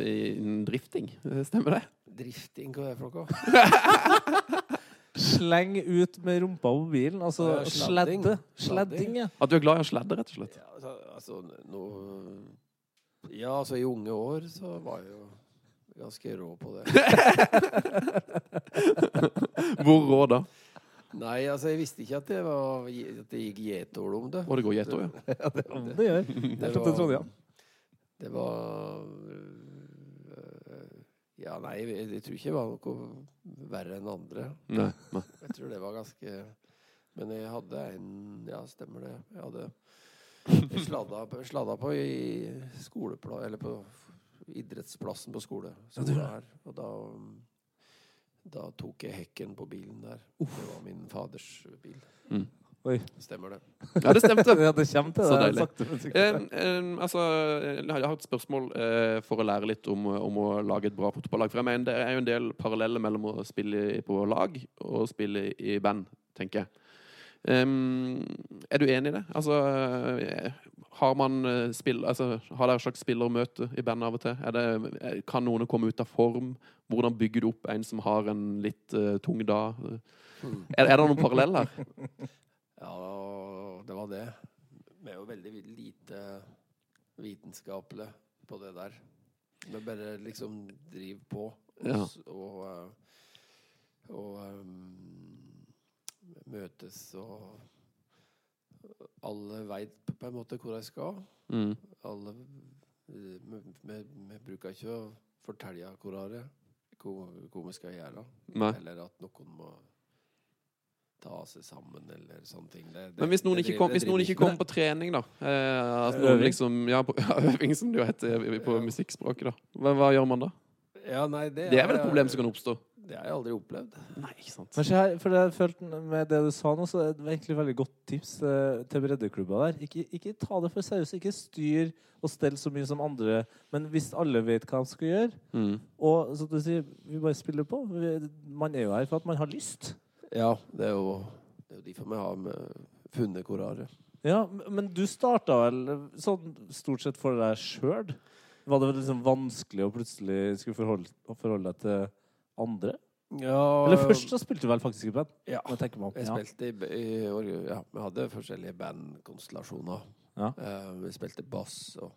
innen drifting. Stemmer det? Drifting, hva er det for noe? Sleng ut med rumpa på bilen. Altså Ja, sladding. sledde. Sledding, ja. At du er glad i å sledde, rett og slett. Ja, altså, altså no... Ja, altså i unge år så var jeg jo ganske rå på det. Hvor rå da? Nei, altså jeg visste ikke at det, var, at det gikk gjetord om det. Var det gå gjetord, ja. ja? Det, det gjør. det. opp til Trondheim. Det var øh, Ja, nei, jeg, jeg tror ikke det var noe verre enn andre. Nei, nei. Jeg tror det var ganske Men jeg hadde en Ja, stemmer det. Jeg hadde jeg sladda, på- sladda på i skoleplanen, Eller på idrettsplassen på skole. skole her. Og da da tok jeg hekken på bilen der. Det var min faders bil. Mm. Oi. Stemmer det. Ja, det stemte. Ja, det til Så deilig. Eh, eh, altså, jeg har et spørsmål eh, for å lære litt om, om å lage et bra fotballag. For jeg mener Det er jo en del paralleller mellom å spille på lag og spille i band, tenker jeg. Em, er du enig i det? Altså, eh, har man eh, spill, altså, Har dere slags spillermøte i band av og til? Det, eh, kan noen komme ut av form? Hvordan bygger du opp en som har en litt uh, tung dag? Er, er det noen paralleller? Ja, det var det. Vi er jo veldig lite vitenskapelige på det der. Vi bare liksom driver på. Og, Ja. og, og um, møtes og Alle veit på en måte hvor de skal. Mm. Alle eh, Vi, vi bruker ikke å fortelle hvor det vi skal gjøre. Nei. Eller at noen må ta seg sammen, eller sånne ting. Det, det, Men hvis noen det ikke kom, hvis noen ikke kommer på trening, da eh, altså noen liksom, ja, på, ja, øving, som det jo heter på ja. musikkspråket, da. Hva, hva gjør man da? det. Ja, nei, det, Det er vel et problem som kan oppstå? Det har jeg aldri opplevd. Nei, ikke sant. Men se her, for jeg følte med det du sa nå, så er det egentlig veldig godt tips eh, til breddeklubber der. Ikke, ikke ta det for seriøst. Ikke styr og stell så mye som andre. Men hvis alle vet hva de skal gjøre, Mm. og som du sier, vi bare spiller på vi, Man er jo her for at man har lyst. Ja, det er jo, det er jo derfor vi har med funnet koraret. Ja, m- men du starta vel sånn stort sett for deg sjøl? Var det vel liksom vanskelig å plutselig skulle forholde, å forholde deg til andre? Ja, Eller først så spilte du vel faktisk i band? Ja. jeg. Jeg spilte i, i Ja, vi hadde forskjellige bandkonstellasjoner. Ja. Eh, vi spilte bass, og,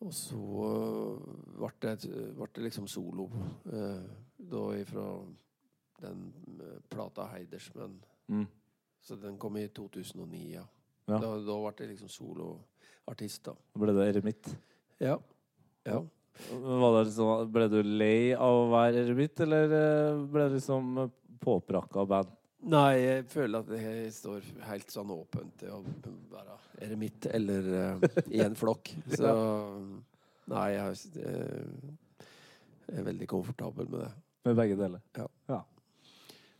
og så eh, ble det, ble det liksom solo. eh, da ifra den eh, plata Heidersmann Mm. Så den kom i 2009, ja. Da, da ble det liksom soloartist. Da ble det eremitt. Ja. ja. Var det liksom, ble du lei av å være eremitt, eller eh, ble du liksom påprakka band? Nei, jeg føler at jeg står helt sånn åpent til å være eremitt eller uh, i en flokk. Så nei, jeg, eh, jeg er veldig komfortabel med det. Med begge deler.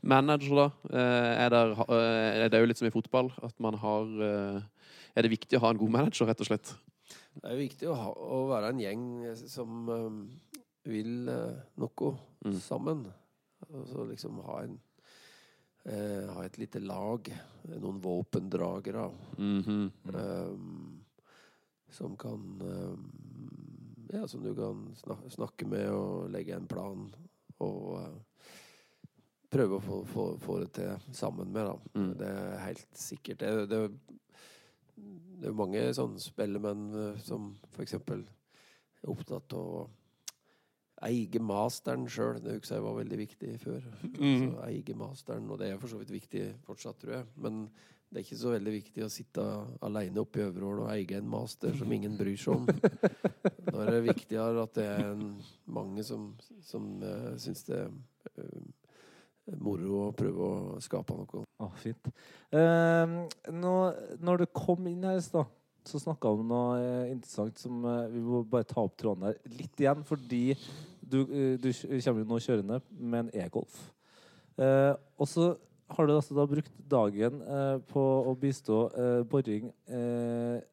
Manager, da? Eh, Er, det, er det jo litt som i fotball, at man har eh, Er det viktig å ha en god manager, rett og slett? Det er jo viktig å, ha, å være en gjeng som eh, vil uh, noe Mm. sammen. Og så liksom ha en uh, ha et lite lag, noen våpendragere, Mhm. ehm, som kan ehm, Ja, som du kan snak snakke med og legge en plan og uh, prøve å få, få, få det til sammen med, da. Mm. Det er helt sikkert. Det, det, det er jo mange sånne spellemenn eh, som eksempel er opptatt av å eie masteren sjøl. Det husker jeg var veldig viktig før. Mm. Eie masteren, og det er for så vidt viktig fortsatt, tror jeg. Men det er ikke så veldig viktig å sitte aleine oppe i Øvreål og eie en master som ingen bryr seg om. Da er det viktigere at det er mange som, som uh, syns det eh, moro å prøve å skape noe. Ah, fint. Eh, nå, når du kom inn her i stad, så snakka vi om noe eh, interessant som eh, Vi må bare ta opp tråden der litt igjen, fordi du, eh, du kommer jo nå kjørende med en e-Golf. Eh, og så har du altså da brukt dagen eh, på å bistå eh, boring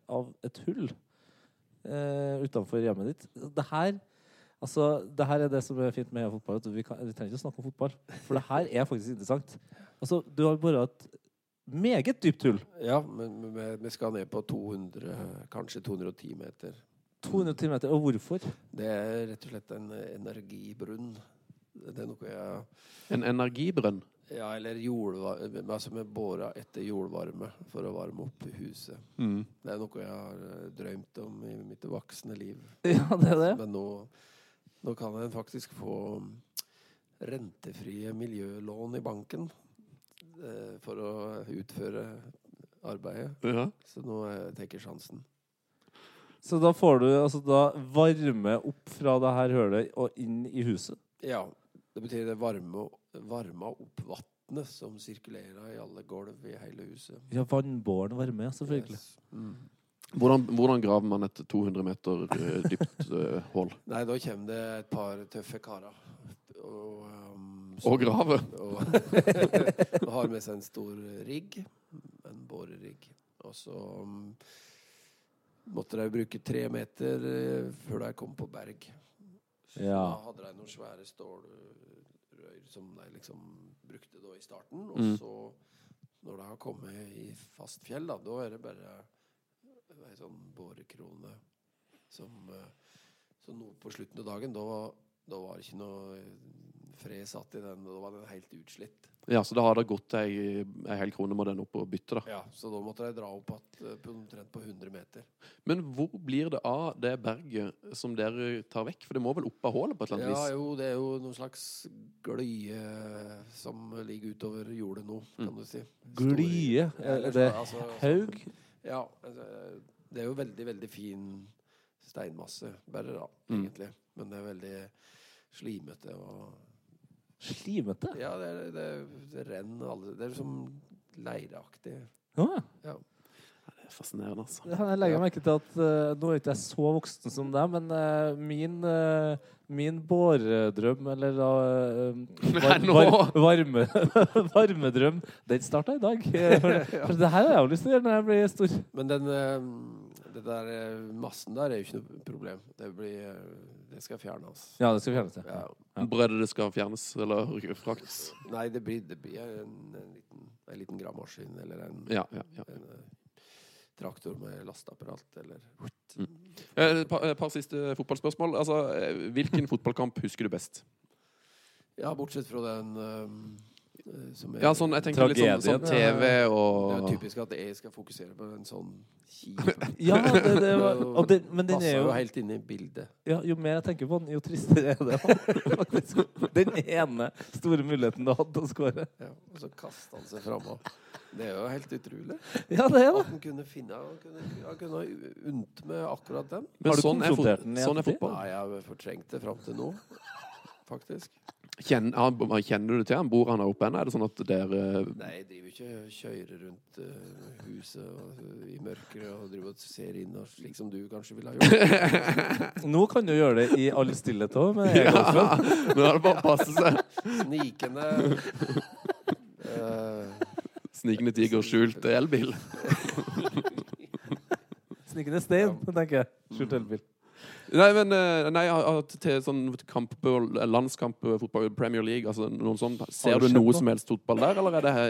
av et hull utenfor hjemmet ditt. Det her Altså, det her er det som er fint med fotball. At vi, kan, vi trenger ikke å snakke om fotball. For det her er faktisk interessant. Altså, Du har bare et meget dypt hull. Ja, men men vi, skal ned på 200, kanskje 210 meter. 210 meter. Og hvorfor? Det er rett og slett en energibrunn. Det er noe jeg En energibrønn. Ja, eller jordvarme Altså vi båra etter jordvarme for å varme opp huset. Mm. Det er noe jeg har eh, drømt om i mitt voksne liv. Ja, det er det. Men nå, nå kan en faktisk få rentefrie miljølån i banken eh, for å utføre arbeidet. Ja. Så nå tenker tar jeg sjansen. Så da får du altså da varme opp fra det her hølet og inn i huset. Ja, det betyr det varme, varma opp vannet som sirkulerer i alle gulv i hele huset. Ja, vannbåren varme, selvfølgelig. Yes. Mm. Hvordan, hvordan graver man et 200 meter uh, dypt uh, hull? Nei, da kommer det et par tøffe karer. Og, um, Og grave? Og, og har med seg en stor rigg. En borerigg. Og så um, måtte de bruke tre meter uh, før de kom på berg. Så Ja. da hadde de noen svære stålrør som de liksom brukte da i starten. Og Mm. så, når de har kommet i fast fjell, da, da er det bare ei sånn bårekrone som eh, Så nå på slutten av dagen, da, var- da var det ikke noe eh, fred satt i den. Da var den helt utslitt. Ja, så da har det gått ei, ei hel krone med den opp og bytte, da. Ja, Så da måtte de dra opp att, eh, på omtrent på 100 meter. Men hvor blir det av det berget som dere tar vekk? For det må vel opp av hullet på et eller Ja, annet vis? jo, det er jo noen slags glye som ligger utover jordet nå, kan du si. Glye? Er det så- altså, Haug? Ja. altså, Det er jo veldig, veldig fin steinmasse, bare da, Mm. egentlig. Men det er veldig slimete og Slimete? Ja, det, det, det renner alle Det er liksom leireaktig. Ja. Ja. Er fascinerende, altså. Jeg legger merke til at uh, nå er ikke jeg så voksen som deg, men uh, min, uh, min båredrøm, eller da uh, Nei, varme, varmedrøm, den starta i dag. For, for det her har jeg jo lyst til å gjøre når jeg blir stor. Men den det der massen der er jo ikke noe problem. Det, blir, det skal fjernes. Ja, det skal fjernes. Ja. Ja. Brødet det skal fjernes, eller fraktes? Nei, det blir, det blir en, en, liten, en liten gravemaskin eller en, Ja, ja, ja. en traktor med lasteapparat eller mm. Et par, par siste fotballspørsmål. Altså, eh, hvilken fotballkamp husker du best? Ja, bortsett fra den eh, er Ja, sånn, jeg tenker litt sånn, sånn Tragedien, Det er typisk at jeg skal fokusere på en sånn kjip Ja, det, det var, og den, men den Passer er jo jo helt inn i bildet. ja, Jo mer jeg tenker på den, jo tristere er det. faktisk. Den ene store muligheten du hadde å skåre. Ja, og så kaster han seg framover. Det er jo helt utrolig. Ja, det er det. At han kunne finne Han kunne, han kunne ha unt med akkurat den. Men Har du sånn er, fot sånn er fotball. Nei, jeg har fortrengt det fram til nå, faktisk. Kjenner, han, kjenner du til han? Bor han her oppe ennå? Er det sånn at dere Nei, jeg driver ikke og kjører rundt eh, huset og, eh, i mørket og driver og ser inn, og slik som du kanskje ville ha gjort. Nå kan du gjøre det i all stillhet òg, men Ja, e-golfen. Nå da er det bare å passe seg. Snikende uh, Snikende tiger, skjult elbil. Snikende stein, tenker jeg. Skjult elbil. Nei, men eh, nei, til sånn kamp landskamp, fotball, Premier League, altså noen sånn. Ser du noe som helst fotball der, eller er det her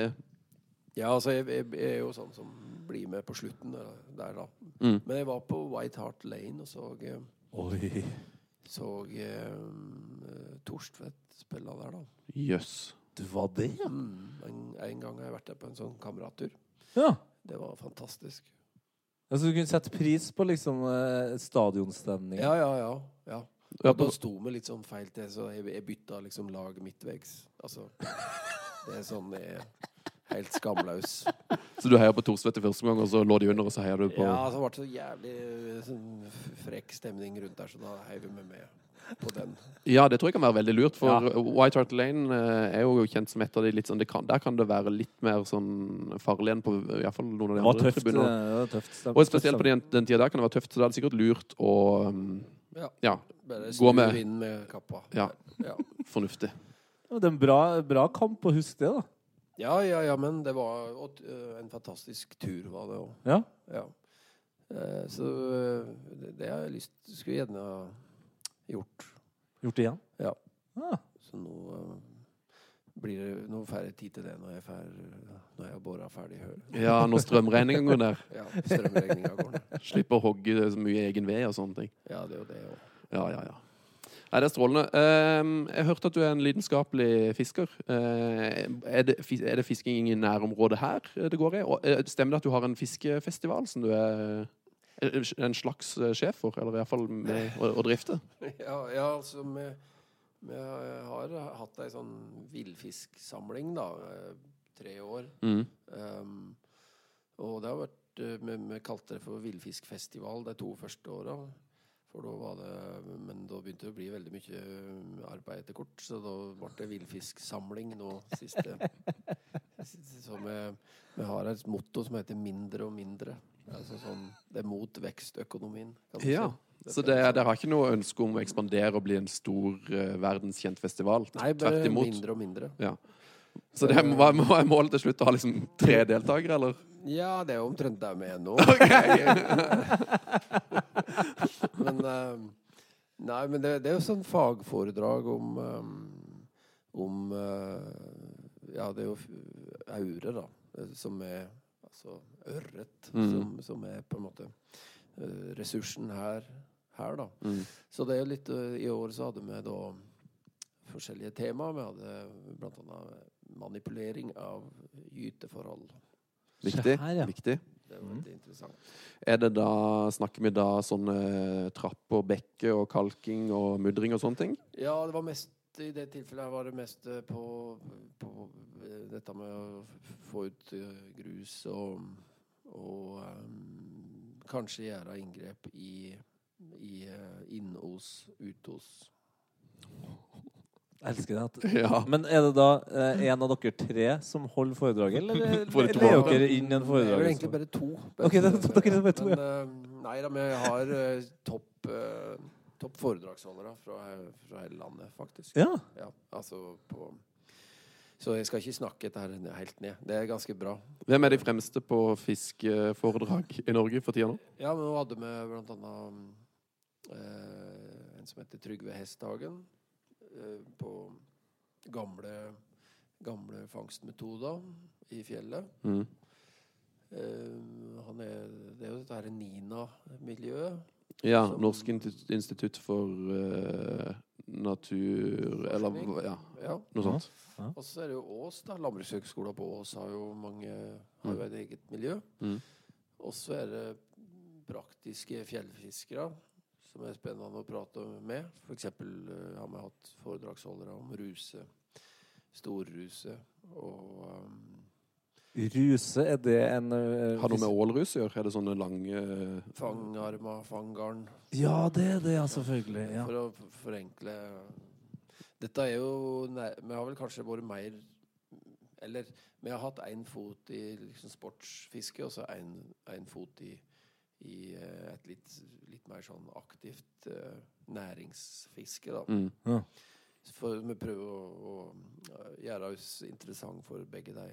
Ja, altså, jeg, jeg, jeg er jo sånn som blir med på slutten der, da. Mm. Men jeg var på White Hart Lane og så, eh, Oi. så eh, Torstvedt spille der, da. Jøss. Du var det, ja? Mm, en, en gang har jeg vært der på en sånn kamerattur. ja. Det var fantastisk. Altså, du kunne sette pris på liksom stadionstemninga. stadionstemningen? Ja, ja, ja. ja. Ja, da sto vi litt sånn feil til, så jeg, jeg bytta liksom lag midtveggs. Altså, det er sånn jeg helt skamløs. Så du heier på Thorstvedt i første omgang, og så lå de under, og så heier du på Ja, så ble det så jævlig eh, sånn frekk stemning rundt der, så da heiv vi meg med på den. Ja, det tror jeg kan være veldig lurt, for Ja. White Hart Lane eh, er jo kjent som et av de litt sånn det kan, Der kan det være litt mer sånn farlig enn på i hvert fall noen av de andre tøft. tribunene. eh, Det var tøft stem- Og spesielt på den, den tida der kan det være tøft, så da er det sikkert lurt å um, Ja. Ja, Gå med. med kappa. Ja. Ja. fornuftig. Ja, Det er en bra, bra kamp å huske det, da. ja, ja, ja, men det var eh, en fantastisk tur, var det òg. Ja. Ja. Eh, så det, det har jeg lyst Skulle gjerne gjort. Gjort igjen? Ja. Ah. Så nå uh, blir det noe færre tid til det når jeg, fær, når jeg har bora ferdig høl. Ja, når strømregninga går ned. Ja, strømregninga går ned. Slipper å hogge så mye egen ved og sånne ting. Ja, det er jo det òg. Ja, ja, ja. Nei, det er strålende. Ehm, jeg hørte at du er en lidenskapelig fisker. Eh, er, det, er det fisking i nærområdet her det går i? Og, eh, stemmer det at du har en fiskefestival som du er en slags eh, sjef for, eller i hvert fall med å, å drifte? Ja, ja, altså vi, vi har hatt ei sånn villfisksamling, da. eh, Tre år. Mm. Um, og det har vært eh, Vi, vi kalte det for villfiskfestival de to første åra. For da var det Men da begynte det å bli veldig mye eh, arbeid etter kort, så da ble det villfisksamling nå siste. Så vi, vi har et motto som heter 'mindre og mindre'. Altså sånn, det er mot vekstøkonomien. Kan Ja. si. Så det, dere har ikke noe ønske om å ekspandere og bli en stor uh, verdenskjent festival? Nei, bare mindre og mindre. Ja. Så det er, hva hva er målet til slutt? Å ha liksom tre deltakere, eller? Ja, det er jo omtrent der vi er nå. men uh, Nei, men det, det er jo sånn fagforedrag om um, Om uh, Ja, det er jo aure, da. eh, Som er altså ørret. Mm. Som, som er på en måte uh, ressursen her, her, da. Mm. Så det er jo litt uh, I år så hadde vi da forskjellige tema. Vi hadde blant annet manipulering av gyteforhold. Viktig. Her, ja. Viktig. Det var veldig interessant. Er det da, Snakker vi da sånne trapper, bekker og kalking og mudring og sånne ting? Ja, det var mest i det tilfellet her var det mest eh, på, på dette med å få ut grus og, og um, kanskje gjøre inngrep i, i uh, innos, utos. Jeg elsker det. Ja. Men er det da eh, en av dere tre som holder foredraget, eller er leier av dere inn en foredrag? Det er egentlig bare to. Okay, det er dere er bare to, Men, eh, nei da, men jeg har uh, topp uh, topp foredragsholdere fra, fra hele landet, faktisk. Ja. Ja, altså på Så jeg skal ikke snakke dette her helt ned. Det er ganske bra. Hvem er de fremste på fiskeforedrag i Norge for tida nå? Ja, men nå hadde vi blant annet eh, en som heter Trygve Hesthagen. Eh, på gamle, gamle fangstmetoder i fjellet. Mm. Eh, han er, det er jo dette her NINA-miljøet. Ja, Som- Norsk institutt for uh, natur Eller ja, Ja. noe sånt. Og så er det jo Ås, da. Landbrukshøgskolen på Ås har jo mange har jo et eget miljø. Mm. Og så er det praktiske fjellfiskere som er spennende å prate med. For eksempel eh, har vi hatt foredragsholdere om ruse, storruse og um, Ruse, er det en uh, Har noe med ålrus å gjøre? Er det sånne lange fangarmer, fanggarn. Ja, det er det, ja, selvfølgelig. Ja. For å forenkle Dette er jo nei, Vi har vel kanskje vært mer Eller vi har hatt én fot i liksom sportsfiske, og så én fot i, i uh, et litt, litt mer sånn aktivt uh, næringsfiske, da. mm. Ja. For vi prøver å, å gjøre oss interessant for begge de.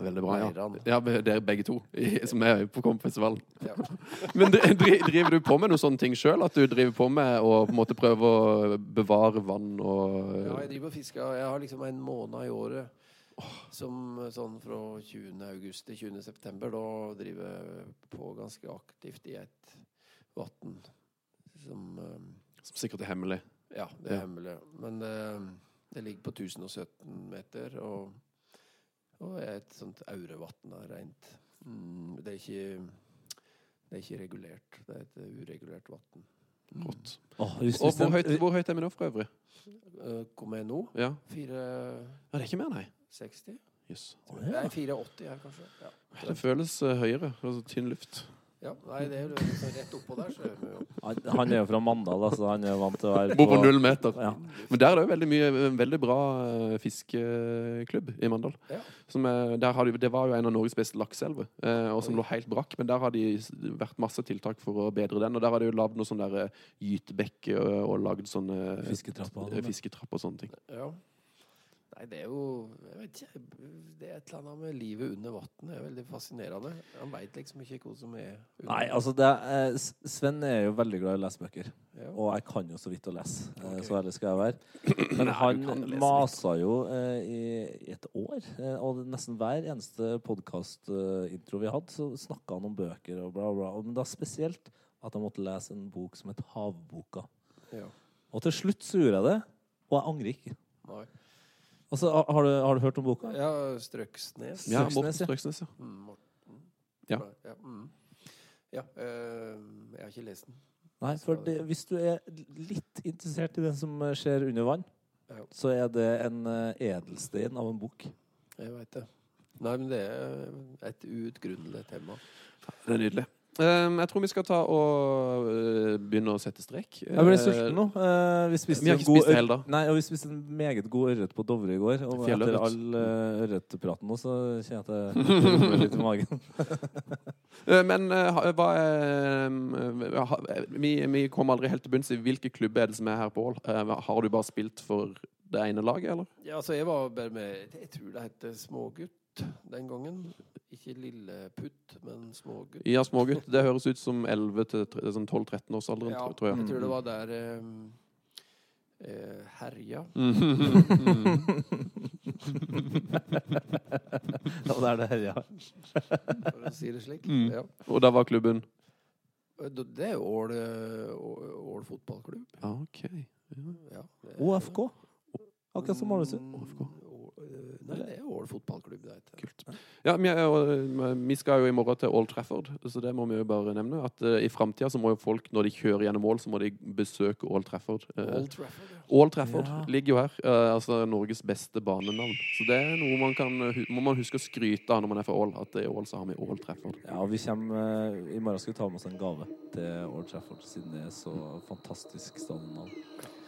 Veldig bra. Meiran. ja. Dere begge to, i- som er på Kompfestivalen. Ja. Men dri- dri- driver du på med noen sånne ting sjøl? At du driver på med å på en måte prøve å bevare vann og Ja, jeg driver og fisker. Jeg har liksom en måned i året som sånn fra 20. august til 20. september. Da driver jeg på ganske aktivt i et vann som eh, Som sikkert er hemmelig. Ja, det er Ja. hemmelig. Men eh, det ligger på 1017 meter, og, og er et sånt aurevann av rent. Mm, det er ikke det er ikke regulert. Det er et uregulert vann. Rått. Åh, hvis, Og hvor den- høyt, hvor høyt er vi nå, for øvrig? Hvor Kom jeg nå? Ja. 460? ja, det er ikke mer, nei. Jøss. Nei, 480 her, kanskje. Ja. Det føles eh, høyere. Altså tynn luft. Ja. Nei, det er jo liksom rett oppå der, så er vi jo Han, han er jo fra Mandal, altså. Han er vant til å være Bor på null meter. Ja. Men der er det jo veldig mye en veldig bra eh, fiskeklubb i Mandal. Ja. Som er, der har de, det var jo en av Norges beste lakseelver, eh, og som lå helt brakk. Men der har de vært masse tiltak for å bedre den. Og der har de jo lagd noe sånn der eh, gytebekk og, og lagd sånne Fisketrapper og eh, fisketrapp og sånne ting. Ja. Nei, det er jo Jeg vet ikke. Det er et eller annet med livet under vann. Det er veldig fascinerende. Han veit liksom ikke hva som er under Nei, altså det er, Sven er jo veldig glad i å lese bøker. ja. Og jeg kan jo så vidt å lese, Okay. Så ærlig skal jeg være. Men han masa jo eh, i, i et år. Eh, og nesten hver eneste podkastintro vi hadde, så snakka han om bøker og bla, bla. Men da spesielt at jeg måtte lese en bok som het Havboka. ja. Og til slutt så gjorde jeg det, og jeg angrer ikke. Nei. Altså, har- har du, har du hørt om boka? Ja, Strøksnes. Ja, Morten ja. Strøksnes, ja. Mm, Morten. Ja. Ja, mm. ja øh, jeg har ikke lest den. Nei, for det, hvis du er litt interessert i det som skjer under vann, Ja. så er det en eh, edelstein av en bok. Jeg veit det. Nei, men det er et uutgrunnelig tema. Det er nydelig. Um, jeg tror vi skal ta og uh, begynne å sette strek. Jeg ble Eh, sulten nå. Eh, vi, spiste Vi har ikke spist det heller. Nei, og vi spiste en meget god ørret på Dovre i går. Og etter Fjellørret. all uh, ørretpraten nå, så kjenner jeg at det litt i magen. Eh, Men eh, hva er eh, vi, vi kommer aldri helt til bunns i hvilke klubber er det som er her på Ål. Eh, Har du bare spilt for det ene laget, eller? Ja, altså, jeg var bare med Jeg tror det heter Smågutt den gangen. Ikke Lilleputt, men Smågutt. Ja, smågutt. Det høres ut som 11 til tre- sånn 12-13 års alderen, Ja, tror- jeg. jeg tror det var der um, uh, Herja. Ja, da er det herja. for å si det slik. Mm. Ja. Og da var klubben Det er jo Ål, eh, fotballklubb. Ah, OK. Ja, det er- OFK. Akkurat som Ålesund. Nei, det er Ål fotballklubb. Det heter. Kult. Ja, vi, er vi skal jo i morgen til Old Trafford, så det må vi jo bare nevne. At uh, i framtida så må jo folk, når de kjører gjennom Ål, så må de besøke Old Trafford. Eh, Old Trafford, ja. Old Trafford Ja. ligger jo her. Uh, altså Norges beste banenavn. Så det er noe man kan må man huske å skryte av når man er fra Ål. At i Ål så har vi Old Trafford. Ja, og vi kommer, I morgen skal vi ta med oss en gave til Old Trafford, siden det er så fantastisk stadionnavn.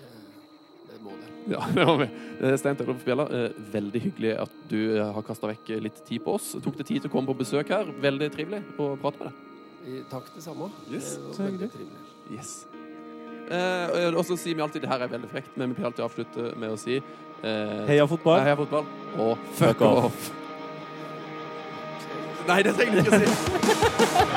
Det må det. Ja, det var vi. Eh, Stein Tellef Spjella, eh, veldig hyggelig at du eh, har kasta vekk litt tid på oss. Tok det tid til å komme på besøk her. Veldig trivelig å prate med deg. Takk det samme. Yes, det var veldig trivelig. Yes. Eh, og så sier vi alltid det her er veldig frekt, men vi pleier alltid å avslutte med å si eh, Heia fotball! Heia fotball og Fuck off. Nei, trenger du ikke å si.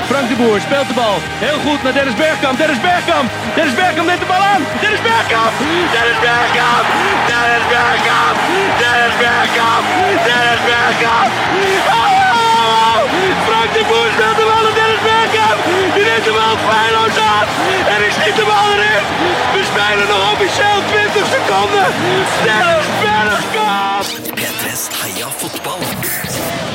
Frank de Boer speelt de bal. Heel goed naar Dennis Bergkamp. Dennis Bergkamp. Dennis Bergkamp neemt de bal aan. Dennis Bergkamp. Dennis Bergkamp. Dennis Bergkamp. Dennis Bergkamp. Dennis Bergkamp. Oh! Frank de Boer speelt de bal naar Dennis Bergkamp. Die neemt de bal feilloos aan. En ik schiet de bal erin. We spelen nog officieel 20 seconden. Dennis Bergkamp. P3s Heia fotball.